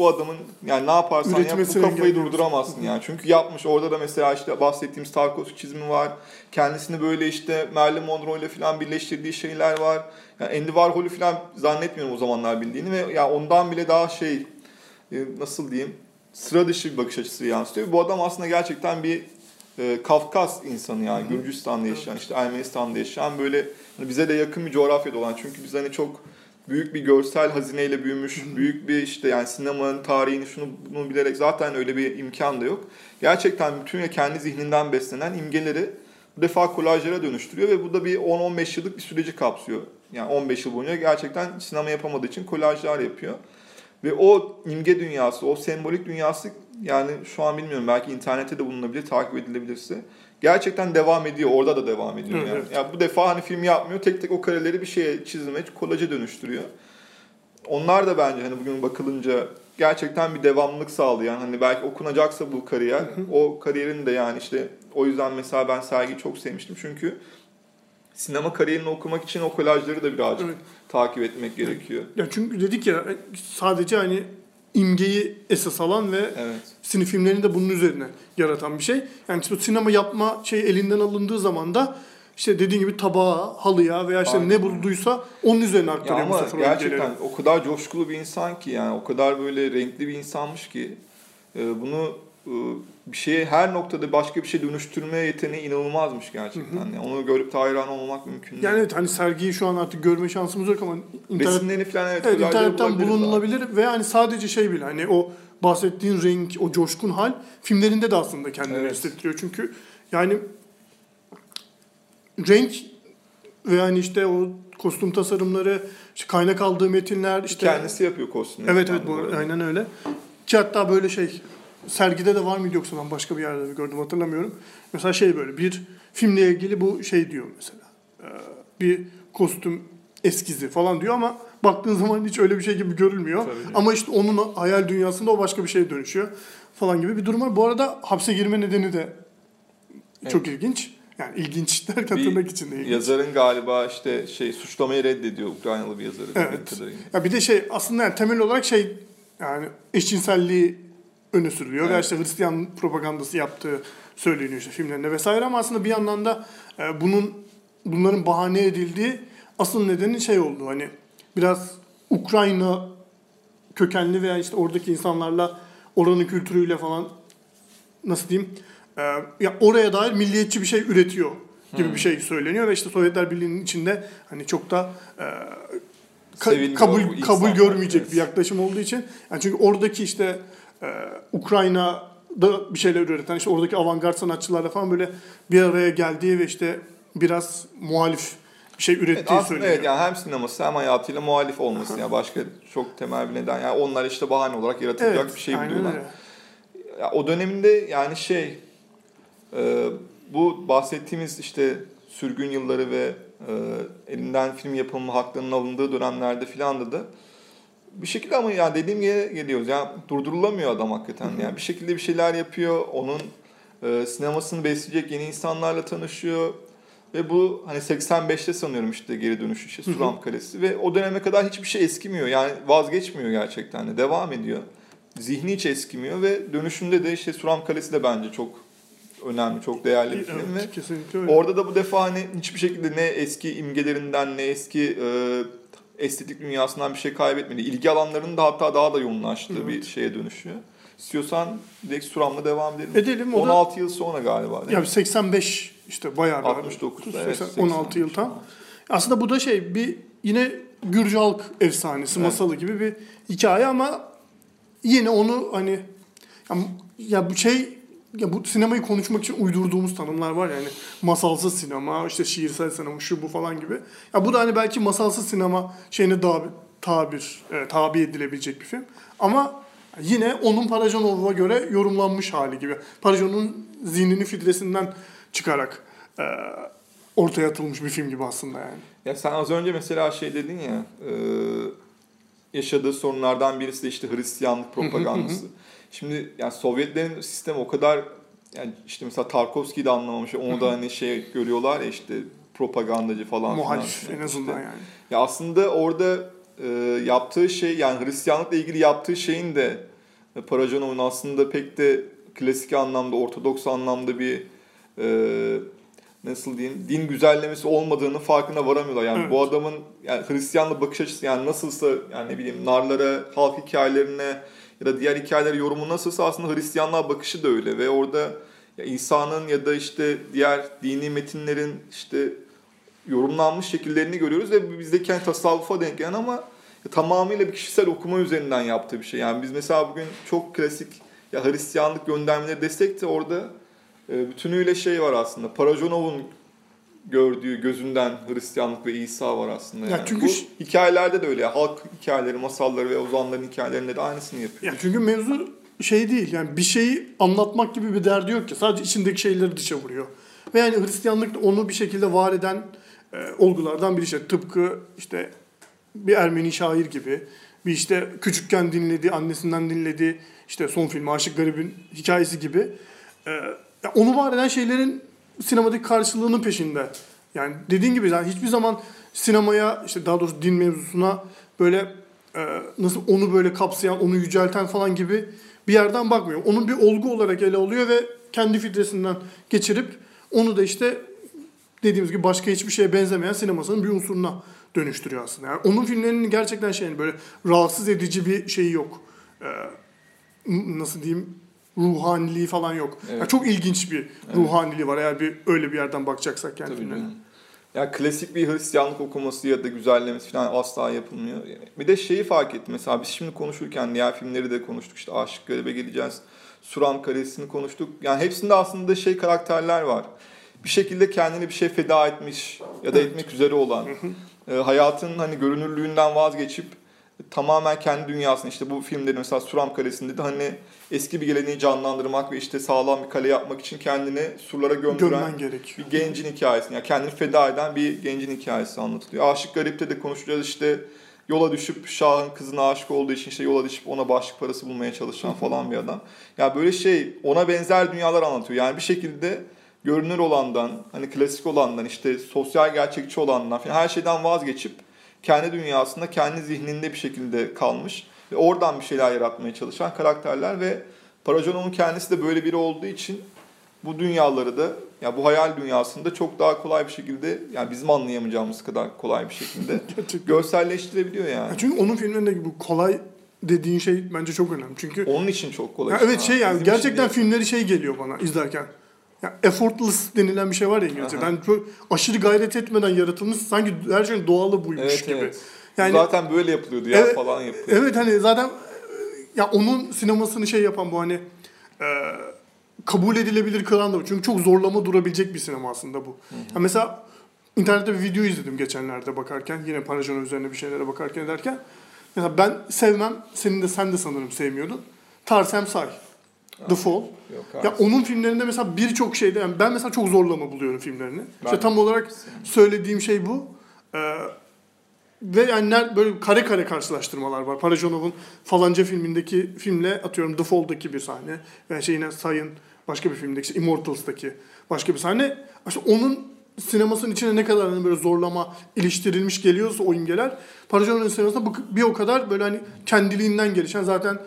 B: bu adamın yani ne yaparsan yap bu kafayı durduramazsın yani. Çünkü yapmış orada da mesela işte bahsettiğimiz Tarkovski çizimi var. Kendisini böyle işte Marilyn Monroe ile falan birleştirdiği şeyler var. Yani Andy Warhol'u falan zannetmiyorum o zamanlar bildiğini ve ya ondan bile daha şey e, nasıl diyeyim sıra dışı bir bakış açısı yansıtıyor. Bu adam aslında gerçekten bir e, Kafkas insanı yani Gürcistan'da yaşayan işte Ermenistan'da yaşayan böyle hani bize de yakın bir coğrafyada olan çünkü biz hani çok büyük bir görsel hazineyle büyümüş, büyük bir işte yani sinemanın tarihini şunu bunu bilerek zaten öyle bir imkan da yok. Gerçekten bütün kendi zihninden beslenen imgeleri bu defa kolajlara dönüştürüyor ve bu da bir 10-15 yıllık bir süreci kapsıyor. Yani 15 yıl boyunca gerçekten sinema yapamadığı için kolajlar yapıyor. Ve o imge dünyası, o sembolik dünyası yani şu an bilmiyorum belki internette de bulunabilir, takip edilebilirse. Gerçekten devam ediyor, orada da devam ediyor. Yani.
A: evet.
B: yani bu defa hani film yapmıyor, tek tek o kareleri bir şeye çizime, kolaja dönüştürüyor. Onlar da bence hani bugün bakılınca gerçekten bir devamlılık sağlayan hani belki okunacaksa bu kariyer o kariyerin de yani işte o yüzden mesela ben sergiyi çok sevmiştim çünkü sinema kariyerini okumak için o kolajları da birazcık
A: Evet.
B: takip etmek gerekiyor.
A: Ya çünkü dedik ya sadece hani imgeyi esas alan ve
B: Evet.
A: sinema filmlerini de bunun üzerine yaratan bir şey. Yani işte sinema yapma şey elinden alındığı zaman da işte dediğin gibi tabağa, halıya veya işte
B: Aynen.
A: ne bulduysa onun üzerine
B: Ya
A: aktarıyor bu
B: ama gerçekten o kadar coşkulu bir insan ki yani o kadar böyle renkli bir insanmış ki e, bunu bir şeye her noktada başka bir şey dönüştürme yeteneği inanılmazmış gerçekten. Yani onu görüp de hayran olmak mümkün değil.
A: Yani evet hani sergiyi şu an artık görme şansımız yok ama internet,
B: Resimlerini falan evet,
A: evet, internetten bulunulabilir ve hani sadece şey bile hani o bahsettiğin renk, o coşkun hal filmlerinde de aslında kendini
B: Evet.
A: hissettiriyor. Çünkü yani renk ve hani işte o kostüm tasarımları, işte kaynak aldığı metinler, işte
B: Kendisi yapıyor kostümü.
A: Evet evet bu
B: arada.
A: aynen öyle. Ki hatta böyle şey sergide de var mıydı yoksa ben başka bir yerde gördüm hatırlamıyorum. Mesela şey böyle bir filmle ilgili bu şey diyor mesela. Ee, Bir kostüm eskizi falan diyor ama baktığın zaman hiç öyle bir şey gibi görülmüyor.
B: Tabii.
A: Ama işte onun hayal dünyasında o başka bir şeye dönüşüyor falan gibi bir durum var. Bu arada hapse girme nedeni de çok ilginç. Yani ilginç derken
B: Bir
A: tırnak içinde ilginç.
B: Yazarın galiba işte şey suçlamayı reddediyor Ukraynalı bir yazarı.
A: Evet. Ya bir de şey aslında yani temel olarak şey yani eşcinselliği öne sürülüyor. Ve
B: Evet.
A: işte Hristiyan propagandası yaptığı söyleniyor işte filmlerinde vesaire ama aslında bir yandan da e, bunun bunların bahane edildiği asıl nedeni şey oldu. Hani biraz Ukrayna kökenli veya işte oradaki insanlarla oranın kültürüyle falan nasıl diyeyim e, ya oraya dair milliyetçi bir şey üretiyor gibi bir şey söyleniyor ve işte Sovyetler Birliği'nin içinde hani çok da e, ka-
B: Sevilmiyor
A: kabul kabul görmeyecek
B: evet.
A: bir yaklaşım olduğu için. Yani çünkü oradaki işte Ukrayna'da bir şeyler üreten işte oradaki avantgard sanatçılarla falan böyle bir araya geldiği ve işte biraz muhalif bir şey
B: Evet,
A: ürettiği
B: aslında
A: söyleniyor.
B: evet yani hem sineması hem hayatıyla muhalif olması yani başka çok temel bir neden. Yani onlar işte bahane olarak yaratılacak
A: Evet,
B: bir şey buluyorlar. Ya o döneminde yani şey e, bu bahsettiğimiz işte sürgün yılları ve e, elinden film yapılma haklarının alındığı dönemlerde filan da da bir şekilde ama ya dediğim yere geliyoruz. Yani durdurulamıyor adam hakikaten. Yani bir şekilde bir şeyler yapıyor. Onun e, sinemasını besleyecek yeni insanlarla tanışıyor. Ve bu hani 85'te sanıyorum işte geri dönüş işte Suram Kalesi ve o döneme kadar hiçbir şey eskimiyor. Yani vazgeçmiyor gerçekten de. Devam ediyor. Zihni hiç eskimiyor ve dönüşünde de işte Suram Kalesi de bence çok önemli, çok değerli bir film ve
A: Evet, öyle.
B: Orada da bu defa hani hiçbir şekilde ne eski imgelerinden ne eski e, estetik dünyasından bir şey kaybetmedi. İlgi alanlarının da hatta daha da yoğunlaştığı bir şeye dönüşüyor. İstiyorsan direkt Suram'la devam edelim.
A: Edelim, o da-
B: 16 yıl sonra galiba değil
A: Ya
B: mi?
A: 85 işte bayağı bir
B: 69, evet,
A: 80, 16 yıl
B: 85
A: tam.
B: falan.
A: Aslında bu da şey bir yine Gürcü halk efsanesi,
B: Evet.
A: masalı gibi bir hikaye ama yine onu hani ya, ya bu şey ya bu sinemayı konuşmak için uydurduğumuz tanımlar var ya hani masalsız sinema, işte şiirsel sinema, şu bu falan gibi. Ya bu da hani belki masalsız sinema şeyine daha tabir, e, tabi edilebilecek bir film. Ama yine onun Parajanov'a göre yorumlanmış hali gibi. Parajanov'un zihnini filtresinden çıkarak e, ortaya atılmış bir film gibi aslında yani.
B: Ya sen az önce mesela şey dedin ya e, yaşadığı sorunlardan birisi de işte Hristiyanlık propagandası. Şimdi yani Sovyetlerin sistemi o kadar yani işte mesela Tarkovski'yi de anlamamış. Onu da hani şey görüyorlar ya işte propagandacı falan.
A: Muhalif
B: filan.
A: en azından
B: İşte-
A: yani.
B: Ya aslında orada e, yaptığı şey yani Hristiyanlıkla ilgili yaptığı şeyin de e, Parajanov'un aslında pek de klasik anlamda, ortodoks anlamda bir e, nasıl diyeyim din güzellemesi olmadığını farkına varamıyorlar. Yani
A: Evet.
B: bu adamın yani Hristiyanla bakış açısı yani nasılsa yani ne bileyim narlara, halk hikayelerine ya da diğer hikayelere yorumu nasılsa aslında Hristiyanlığa bakışı da öyle ve orada ya İsa'nın ya da işte diğer dini metinlerin işte yorumlanmış şekillerini görüyoruz ve bizdeki hani tasavvufa denk gelen ama tamamıyla bir kişisel okuma üzerinden yaptığı bir şey. Yani biz mesela bugün çok klasik ya Hristiyanlık göndermeleri desek de orada e, bütünüyle şey var aslında. Parajonov'un gördüğü gözünden Hristiyanlık ve İsa var aslında.
A: Ya
B: Yani.
A: çünkü
B: Bu hikayelerde de öyle. Halk hikayeleri, masalları ve ozanların hikayelerinde de aynısını yapıyor.
A: Ya çünkü mevzu şey değil yani bir şeyi anlatmak gibi bir derdi yok ki. Sadece içindeki şeyleri dışa vuruyor. Ve yani Hristiyanlık da onu bir şekilde var eden e, olgulardan biri işte. Tıpkı işte bir Ermeni şair gibi. Bir işte küçükken dinlediği, annesinden dinlediği işte son film Aşık Garib'in hikayesi gibi. E, ya onu var eden şeylerin sinemadaki karşılığının peşinde. Yani dediğin gibi yani hiçbir zaman sinemaya işte daha doğrusu din mevzusuna böyle e, nasıl onu böyle kapsayan, onu yücelten falan gibi bir yerden bakmıyor. Onun bir olgu olarak ele alıyor ve kendi filtresinden geçirip onu da işte dediğimiz gibi başka hiçbir şeye benzemeyen sinemasının bir unsuruna dönüştürüyor aslında. Yani onun filmlerinin gerçekten şey yani böyle rahatsız edici bir şeyi yok. Ee, nasıl diyeyim ruhaniliği falan yok.
B: Evet.
A: Yani çok ilginç bir ruhaniliği var eğer bir öyle bir yerden bakacaksak
B: Tabii canım. Ya klasik bir Hristiyanlık okuması ya da güzellemesi falan asla yapılmıyor. Bir de şeyi fark ettim mesela biz şimdi konuşurken diğer filmleri de konuştuk işte Aşık Garip'e geleceğiz. Suram Kalesi'ni konuştuk. Yani hepsinde aslında şey karakterler var. Bir şekilde kendini bir şey feda etmiş ya da etmek üzere olan. e, hayatın hani görünürlüğünden vazgeçip tamamen kendi dünyasını işte bu filmde mesela Suram Kalesi'nde de hani eski bir geleneği canlandırmak ve işte sağlam bir kale yapmak için kendini surlara gömdüren bir gencin hikayesini, yani kendini feda eden bir gencin hikayesi anlatılıyor. Aşık Garip'te de konuşacağız işte yola düşüp Şah'ın kızına aşık olduğu için işte yola düşüp ona başlık parası bulmaya çalışan falan bir adam. Ya böyle şey ona benzer dünyalar anlatıyor. Yani bir şekilde görünür olandan, hani klasik olandan, işte sosyal gerçekçi olandan falan her şeyden vazgeçip kendi dünyasında, kendi zihninde bir şekilde kalmış ve oradan bir şeyler yaratmaya çalışan karakterler ve Parajonov'un kendisi de böyle biri olduğu için bu dünyaları da ya bu hayal dünyasında çok daha kolay bir şekilde yani bizim anlayamayacağımız kadar kolay bir şekilde görselleştirebiliyor
A: Ya
B: yani.
A: Çünkü onun filmlerinde bu kolay dediğin şey bence çok önemli. Çünkü
B: Onun için çok kolay.
A: Ya evet şey yani gerçekten filmleri şey geliyor bana izlerken. Ya effortless denilen bir şey var ya İngilizce'de.
B: Aha.
A: Yani çok aşırı gayret etmeden yaratılmış sanki her şeyin doğalı buymuş
B: Evet
A: gibi.
B: evet.
A: Yani
B: Zaten böyle yapılıyordu ya
A: Evet,
B: falan yapıyor.
A: evet hani zaten ya onun sinemasını şey yapan bu hani e, kabul edilebilir kılan da bu. Çünkü çok zorlama durabilecek bir sinema aslında bu. Ya mesela internette bir video izledim geçenlerde bakarken. Yine Parajon üzerine bir şeylere bakarken derken. Mesela ben sevmem. Senin de sen de sanırım sevmiyordun. Tarsem Say. The Fall.
B: Yok,
A: Ya onun filmlerinde mesela birçok şeyde yani ben mesela çok zorlama buluyorum filmlerini.
B: Ben
A: işte tam olarak söylediğim şey bu. Ee, ve yani böyle kare kare karşılaştırmalar var. Parajonov'un falanca filmindeki filmle atıyorum The Fall'daki bir sahne. Yani şey yine Sayın başka bir filmdeki işte Immortals'taki başka bir sahne. İşte onun sinemasının içine ne kadar hani böyle zorlama iliştirilmiş geliyorsa o imgeler Parajonov'un sinemasında bir o kadar böyle hani kendiliğinden gelişen zaten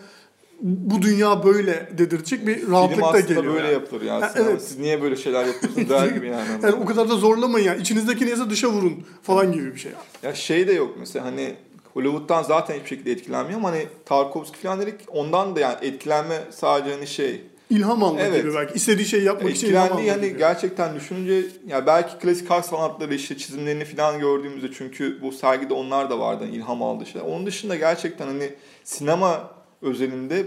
A: bu dünya böyle dedirtecek bir rahatlık da geliyor.
B: böyle
A: yani.
B: yapılır ya.
A: Ha,
B: Sinema.
A: evet.
B: Siz niye böyle şeyler yapıyorsunuz der gibi yani.
A: Yani o kadar da zorlamayın ya. İçinizdeki neyse dışa vurun falan gibi bir şey.
B: Ya şey de yok mesela hani Hollywood'dan zaten hiçbir şekilde etkilenmiyor ama hani Tarkovski falan dedik ondan da yani etkilenme sadece hani şey
A: İlham almak
B: Evet.
A: gibi belki. İstediği şeyi yapmak için ilham almak
B: hani
A: gibi.
B: gerçekten düşününce ya belki klasik halk sanatları işte çizimlerini falan gördüğümüzde çünkü bu sergide onlar da vardı hani ilham aldığı şeyler. Onun dışında gerçekten hani sinema özelinde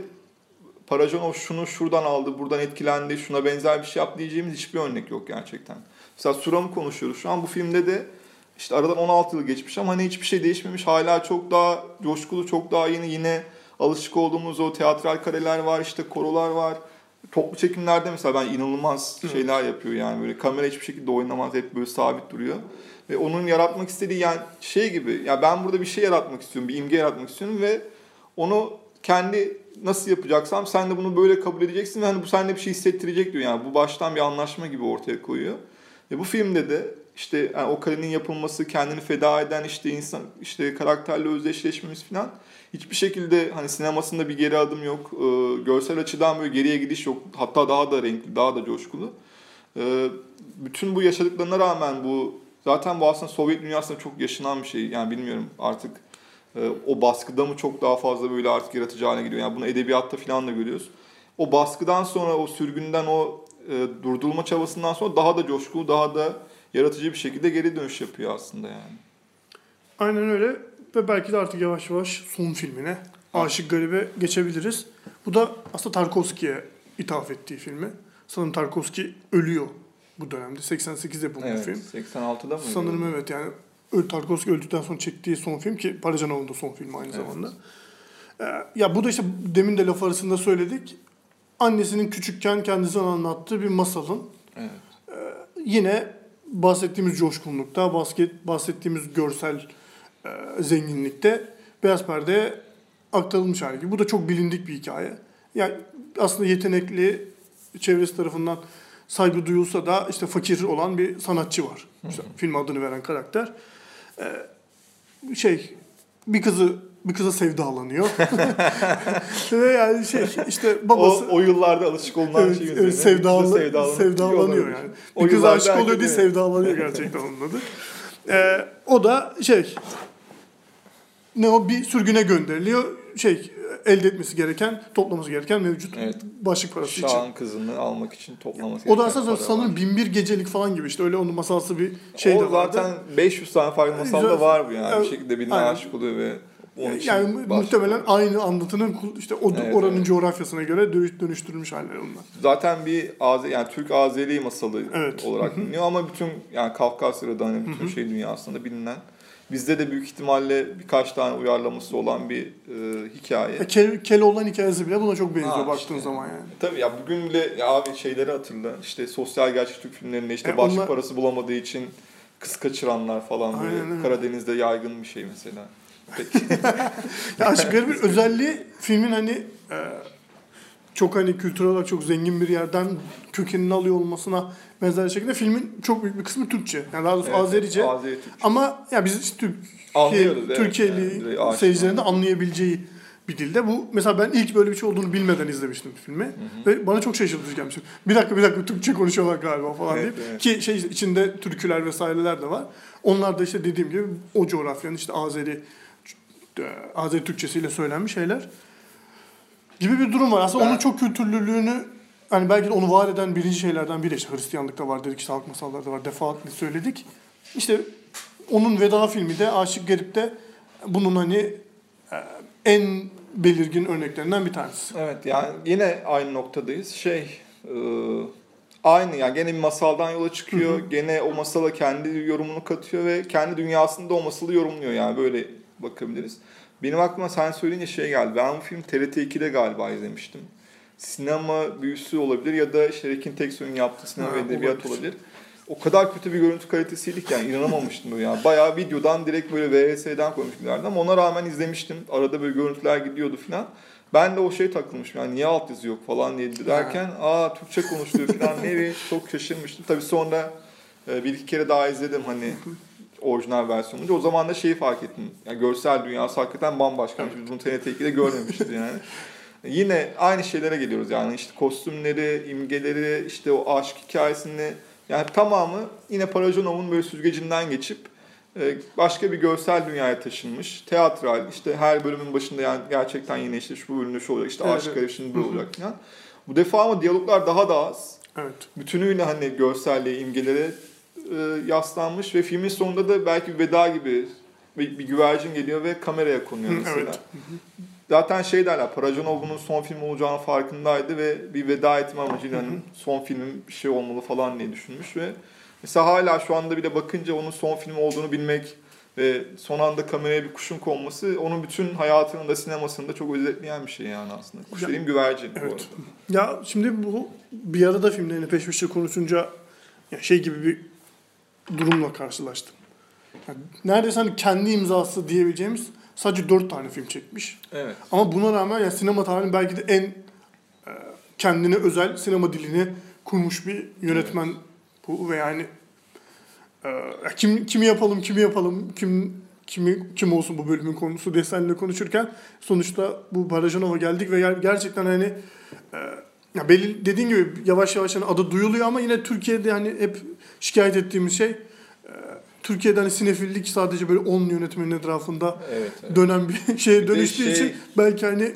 B: Parajanov şunu şuradan aldı, buradan etkilendi, şuna benzer bir şey yap diyeceğimiz hiçbir örnek yok gerçekten. Mesela Suram'ı konuşuyoruz şu an. Bu filmde de işte aradan 16 yıl geçmiş ama hani hiçbir şey değişmemiş. Hala çok daha coşkulu, çok daha yeni yine alışık olduğumuz o teatral kareler var, işte korolar var. Toplu çekimlerde mesela ben inanılmaz şeyler yapıyor yani böyle kamera hiçbir şekilde oynamaz hep böyle sabit duruyor. Ve onun yaratmak istediği yani şey gibi ya ben burada bir şey yaratmak istiyorum, bir imge yaratmak istiyorum ve onu kendi nasıl yapacaksam sen de bunu böyle kabul edeceksin ve hani bu sende bir şey hissettirecek diyor yani bu baştan bir anlaşma gibi ortaya koyuyor. Ve bu filmde de işte yani o kalenin yapılması, kendini feda eden işte insan işte karakterle özdeşleşmemiz falan hiçbir şekilde hani sinemasında bir geri adım yok. Ee, görsel açıdan böyle geriye gidiş yok. Hatta daha da renkli, daha da coşkulu. Ee, bütün bu yaşadıklarına rağmen bu zaten bu aslında Sovyet dünyasında çok yaşanan bir şey. Yani bilmiyorum artık e, o baskıda mı çok daha fazla böyle artık yaratıcı hale geliyor. Yani bunu edebiyatta falan da görüyoruz. O baskıdan sonra o sürgünden o e, durdurulma çabasından sonra daha da coşkulu, daha da yaratıcı bir şekilde geri dönüş yapıyor aslında yani.
A: Aynen öyle. Ve belki de artık yavaş yavaş son filmine Aşık Garip'e geçebiliriz. Bu da aslında Tarkovski'ye ithaf ettiği filmi. Sanırım Tarkovski ölüyor bu dönemde. 88'de yapılmış
B: Evet,
A: film.
B: 86'da mı?
A: Sanırım evet yani Tarkovski öldükten sonra çektiği son film ki Parajanov'un da son filmi aynı
B: Evet.
A: zamanda. Ee, ya bu da işte demin de laf arasında söyledik. Annesinin küçükken kendisine anlattığı bir masalın
B: Evet.
A: yine bahsettiğimiz coşkunlukta, basket, bahsettiğimiz görsel e, zenginlikte beyaz perdeye aktarılmış hali gibi. Bu da çok bilindik bir hikaye. Yani aslında yetenekli, çevresi tarafından saygı duyulsa da işte fakir olan bir sanatçı var. İşte film adını veren karakter. E, şey bir kızı bir kıza sevdalanıyor. Ve yani şey işte babası
B: O, o yıllarda alışık olunan
A: evet,
B: şey üzerine.
A: sevdalı, sevdalanıyor yani.
B: O
A: Bir
B: yıllarda
A: aşık oluyor
B: öyle.
A: sevdalanıyor gerçekten onun adı. Ee, o da şey ne o bir sürgüne gönderiliyor. Şey elde etmesi gereken, toplaması gereken mevcut
B: Evet.
A: başlık parası için.
B: Şahın kızını almak için toplaması
A: O da aslında sanırım
B: var.
A: bin bir gecelik falan gibi işte öyle onun masalsı bir şey
B: o
A: de vardı.
B: zaten 500 tane farklı masalda
A: Güzel.
B: var bu yani.
A: Evet,
B: Bir şekilde birine
A: aynen.
B: aşık oluyor ve onun için
A: yani muhtemelen aynı anlatının işte o
B: Evet,
A: oranın
B: evet.
A: coğrafyasına göre dönüş- dönüştürülmüş halleri onlar.
B: Zaten bir Azer, yani Türk Azeri masalı
A: Evet.
B: olarak biliniyor ama bütün yani Kafkasya'da hani bütün şey dünyasında bilinen bizde de büyük ihtimalle birkaç tane uyarlaması olan bir e, hikaye.
A: Ya Kel, Keloğlan hikayesi bile buna çok benziyor
B: Ha,
A: baktığın
B: işte.
A: zaman yani.
B: Tabii ya bugün bile ya abi şeyleri hatırla. İşte sosyal gerçek Türk filmlerinde işte
A: E,
B: başlık
A: onlar-
B: parası bulamadığı için kız kaçıranlar falan böyle
A: Aynen.
B: Karadeniz'de yaygın bir şey mesela. Peki.
A: Ya Aşk Garip'in özelliği filmin hani e, çok hani kültürel olarak çok zengin bir yerden kökenini alıyor olmasına benzer şekilde filmin çok büyük bir kısmı Türkçe. Yani daha doğrusu
B: Evet,
A: Azerice.
B: Azeri Türkçe.
A: Ama ya biz işte Türkiye,
B: evet.
A: Türkiye'li
B: Yani
A: seyircilerin de anlayabileceği bir dilde. Bu mesela ben ilk böyle bir şey olduğunu bilmeden izlemiştim filmi. Ve bana çok şaşırtıcı gelmişti. Bir dakika bir dakika Türkçe konuşuyorlar galiba falan
B: Evet,
A: deyip.
B: evet.
A: Ki şey içinde türküler vesaireler de var. Onlar da işte dediğim gibi o coğrafyanın işte Azeri Azeri Türkçesiyle söylenmiş şeyler gibi bir durum var. Aslında
B: Ben-
A: onun çok kültürlülüğünü hani belki de onu var eden birinci şeylerden biri işte Hristiyanlıkta var dedik işte halk masallarda var defaatle söyledik. İşte onun veda filmi de Aşık Garip'te bunun hani e, en belirgin örneklerinden bir tanesi.
B: Evet yani yine aynı noktadayız. Şey e, aynı yani gene bir masaldan yola çıkıyor. Gene o masala kendi yorumunu katıyor ve kendi dünyasında o masalı yorumluyor yani böyle bakabiliriz. Benim aklıma sen söyleyince şey geldi. Ben bu film TRT 2'de galiba izlemiştim. Sinema büyüsü olabilir ya da işte Rekin Teksoy'un yaptığı sinema ve edebiyat
A: olabilir.
B: O kadar kötü bir görüntü kalitesiydi ki yani inanamamıştım böyle yani. Bayağı videodan direkt böyle VHS'den koymuşlardı ama ona rağmen izlemiştim. Arada böyle görüntüler gidiyordu falan. Ben de o şey takılmışım yani niye alt yazı yok falan diye derken aa Türkçe konuşuluyor falan ne çok şaşırmıştım. Tabii sonra e, bir iki kere daha izledim hani orijinal versiyonunca. O zaman da şeyi fark ettim. Yani görsel dünyası hakikaten bambaşkaymış. Biz bunu TRT 2'de görmemişiz yani. Yine aynı şeylere geliyoruz yani işte kostümleri, imgeleri, işte o aşk hikayesini yani tamamı yine Parajanov'un böyle süzgecinden geçip e, başka bir görsel dünyaya taşınmış. Teatral işte her bölümün başında yani gerçekten yine işte şu bölümde şu olacak işte
A: Evet,
B: aşk şimdi bu olacak falan. Bu defa ama diyaloglar daha da az.
A: Evet.
B: Bütünüyle hani görselliğe, imgelere yaslanmış ve filmin sonunda da belki bir veda gibi bir, güvercin geliyor ve kameraya konuyor mesela.
A: evet.
B: Zaten şey derler, Parajanov bunun son film olacağını farkındaydı ve bir veda etme amacıyla hani son filmin bir şey olmalı falan diye düşünmüş ve mesela hala şu anda bile bakınca onun son film olduğunu bilmek ve son anda kameraya bir kuşun konması onun bütün hayatının da sinemasını da çok özetleyen bir şey yani aslında. Kuş
A: Ya-
B: dediğim güvercin bu
A: Evet.
B: arada.
A: Ya şimdi bu bir arada filmlerini peş peşe konuşunca ya şey gibi bir durumla karşılaştım. Yani neredeyse hani kendi imzası diyebileceğimiz sadece dört tane film çekmiş.
B: Evet.
A: Ama buna rağmen ya sinema tarihinin belki de en e, kendine özel sinema dilini kurmuş bir yönetmen bu ve yani e, kim kimi yapalım kimi yapalım kim kimi kim olsun bu bölümün konusu diye seninle konuşurken sonuçta bu Barajanova geldik ve ger- gerçekten hani e, ya belli dediğin gibi yavaş yavaş hani adı duyuluyor ama yine Türkiye'de hani hep şikayet ettiğimiz şey e, Türkiye'de hani sinefillik sadece böyle 10 yönetmenin etrafında
B: Evet. evet.
A: dönen bir şeye
B: Bir
A: dönüştüğü
B: şey-
A: için belki hani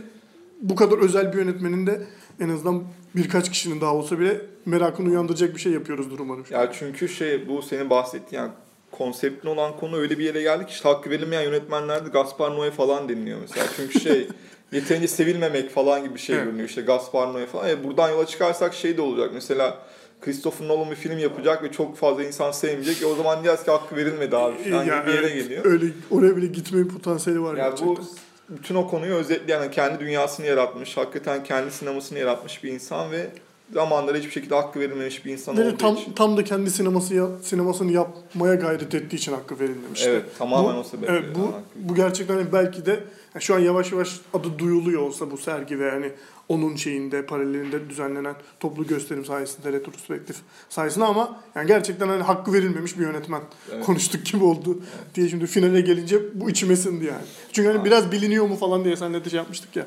A: bu kadar özel bir yönetmenin de en azından birkaç kişinin daha olsa bile merakını uyandıracak bir şey yapıyoruzdur umarım.
B: Ya çünkü şey bu senin bahsettiğin yani konseptin olan konu öyle bir yere geldi ki işte hakkı verilmeyen yönetmenlerde Gaspar Noé falan deniliyor mesela. Çünkü şey yeterince sevilmemek falan gibi bir şey
A: Evet.
B: görünüyor işte Gaspar Noé falan. E buradan yola çıkarsak şey de olacak mesela Christopher Nolan bir film yapacak ve çok fazla insan sevmeyecek. E o zaman diyeceğiz ki hakkı verilmedi abi falan
A: Ya
B: gibi bir yere
A: evet,
B: geliyor.
A: Öyle oraya bile gitme potansiyeli var
B: Yani
A: gerçekten.
B: bu bütün o konuyu özetleyen yani kendi dünyasını yaratmış, hakikaten kendi sinemasını yaratmış bir insan ve zamanları hiçbir şekilde hakkı verilmemiş bir insan olduğu
A: tam
B: için.
A: tam da kendi sineması sinemasını yapmaya gayret ettiği için hakkı verilmemişti.
B: Evet tamamen
A: Bu-
B: o sebeple.
A: Evet, bu bu gerçekten belki de yani şu an yavaş yavaş adı duyuluyor olsa bu sergi ve hani onun şeyinde paralelinde düzenlenen toplu gösterim sayesinde retrospektif sayesinde ama yani gerçekten hani hakkı verilmemiş bir yönetmen
B: Evet.
A: konuştuk gibi oldu diye şimdi finale gelince bu içime sindi yani. Çünkü hani
B: Aa.
A: biraz biliniyor mu falan diye senle de şey yapmıştık ya.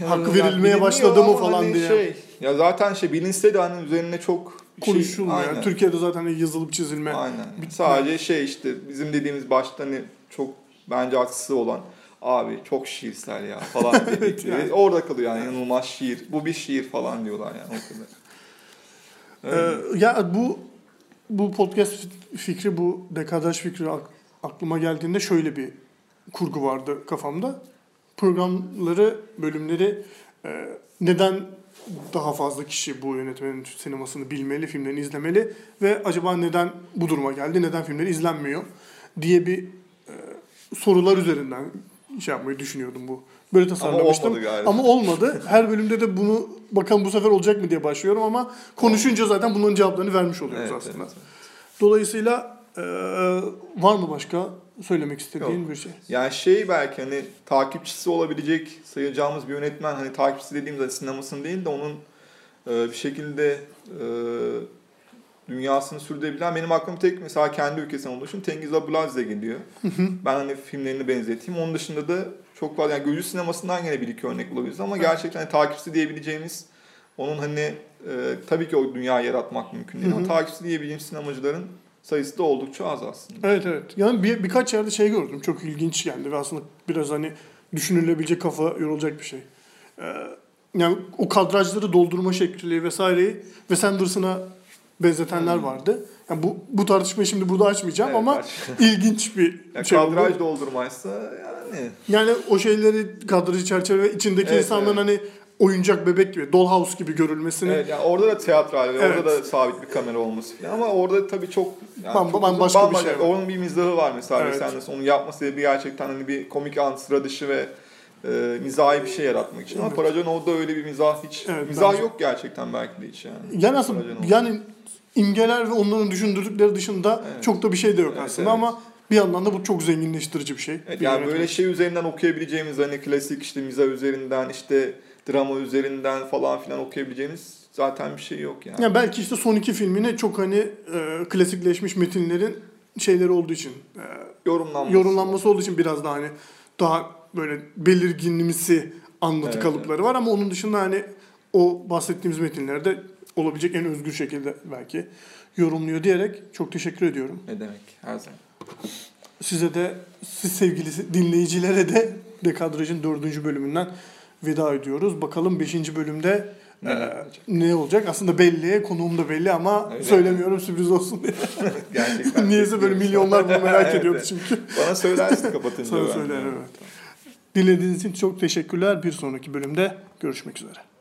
B: Ya,
A: hakkı
B: ya
A: verilmeye başladı mı falan
B: hani
A: diye.
B: Şey, ya zaten şey bilinse de hani üzerine çok şey-
A: Konuşulmuyor.
B: Aynen.
A: Yani Türkiye'de zaten hani yazılıp çizilme.
B: Aynen.
A: Bir-
B: Sadece şey işte bizim dediğimiz başta hani çok bence haksız olan abi çok şiirsel ya falan dedikleri.
A: yani.
B: Orada kalıyor yani inanılmaz şiir. Bu bir şiir falan diyorlar yani o kadar.
A: Ee, ya bu bu podcast fikri, bu dekadaj fikri ak- aklıma geldiğinde şöyle bir kurgu vardı kafamda. Programları, bölümleri e, neden daha fazla kişi bu yönetmenin sinemasını bilmeli, filmlerini izlemeli ve acaba neden bu duruma geldi, neden filmleri izlenmiyor diye bir e, sorular üzerinden şey yapmayı düşünüyordum bu. Böyle tasarlamıştım.
B: olmadı galiba.
A: Ama olmadı. Her bölümde de bunu bakalım bu sefer olacak mı diye başlıyorum ama konuşunca zaten bunların cevaplarını vermiş oluyoruz
B: Evet,
A: aslında.
B: evet.
A: Dolayısıyla e, var mı başka söylemek istediğin
B: Yok.
A: bir şey?
B: Yani şey belki hani takipçisi olabilecek sayacağımız bir yönetmen hani takipçisi dediğimiz hani sinemasını değil de onun e, bir şekilde e, dünyasını sürdürebilen benim aklıma tek mesela kendi ülkesinden olduğu için Tengiz Abulazze geliyor. ben hani filmlerini benzeteyim. Onun dışında da çok fazla yani gözü sinemasından yine bir iki örnek bulabiliriz ama gerçekten hani takipçisi diyebileceğimiz onun hani e, tabii ki o dünyayı yaratmak mümkün değil ama takipçisi diyebileceğimiz sinemacıların sayısı da oldukça az aslında.
A: Evet evet. Yani bir, birkaç yerde şey gördüm. Çok ilginç geldi ve aslında biraz hani düşünülebilecek kafa yorulacak bir şey. Ee, yani o kadrajları doldurma şekli vesaireyi Wes Anderson'a benzetenler
B: Hmm.
A: vardı. Yani bu, bu tartışmayı şimdi burada açmayacağım
B: Evet,
A: ama
B: aç.
A: ilginç bir
B: Ya
A: şey oldu.
B: kadraj doldurmaysa yani
A: Yani o şeyleri kadrajı çerçeve içindeki
B: Evet,
A: insanların hani oyuncak bebek gibi, dollhouse gibi görülmesini
B: Evet yani orada da tiyatral, ve
A: Evet.
B: orada da sabit bir kamera olması falan ama orada tabii çok yani
A: Bam-
B: çok
A: bambaşka
B: uzun-
A: bir şey var.
B: Onun bir mizahı var mesela
A: Evet.
B: evet. Anderson. Onu yapma sebebi gerçekten hani bir komik an sıra dışı ve e, mizahi bir şey yaratmak için. Ama
A: Evet.
B: Paracanov'da öyle bir mizah hiç,
A: Evet,
B: mizah
A: bence-
B: yok gerçekten belki de hiç yani.
A: Yani aslında yani imgeler ve onların düşündürdükleri dışında
B: Evet.
A: çok da bir şey de yok
B: Evet,
A: aslında
B: evet.
A: ama bir yandan da bu çok zenginleştirici bir şey.
B: Evet,
A: Bir
B: yani
A: yönetmen.
B: böyle şey üzerinden okuyabileceğimiz hani klasik işte mizah üzerinden işte drama üzerinden falan filan okuyabileceğimiz zaten bir şey yok yani.
A: Yani belki işte son iki filmine çok hani e, klasikleşmiş metinlerin şeyleri olduğu için, e,
B: Yorumlanması.
A: yorumlanması olduğu için biraz daha hani daha böyle belirginlimsi anlatı
B: Evet,
A: kalıpları var ama onun dışında hani o bahsettiğimiz metinlerde olabilecek en özgür şekilde belki yorumluyor diyerek çok teşekkür ediyorum.
B: Ne demek her zaman.
A: Size de, siz sevgili dinleyicilere de Dekadraj'ın dördüncü bölümünden veda ediyoruz. Bakalım beşinci bölümde
B: Neler
A: e,
B: olacak?
A: ne olacak? Aslında belli, konuğum da belli ama
B: Öyle
A: söylemiyorum sürpriz olsun diye.
B: Gerçekten.
A: Niyeyse böyle milyonlar bunu merak
B: Evet,
A: ediyordu
B: evet.
A: çünkü.
B: Bana söylersin kapatınca.
A: Sana
B: ben.
A: söylerim evet. Dinlediğiniz için çok teşekkürler. Bir sonraki bölümde görüşmek üzere.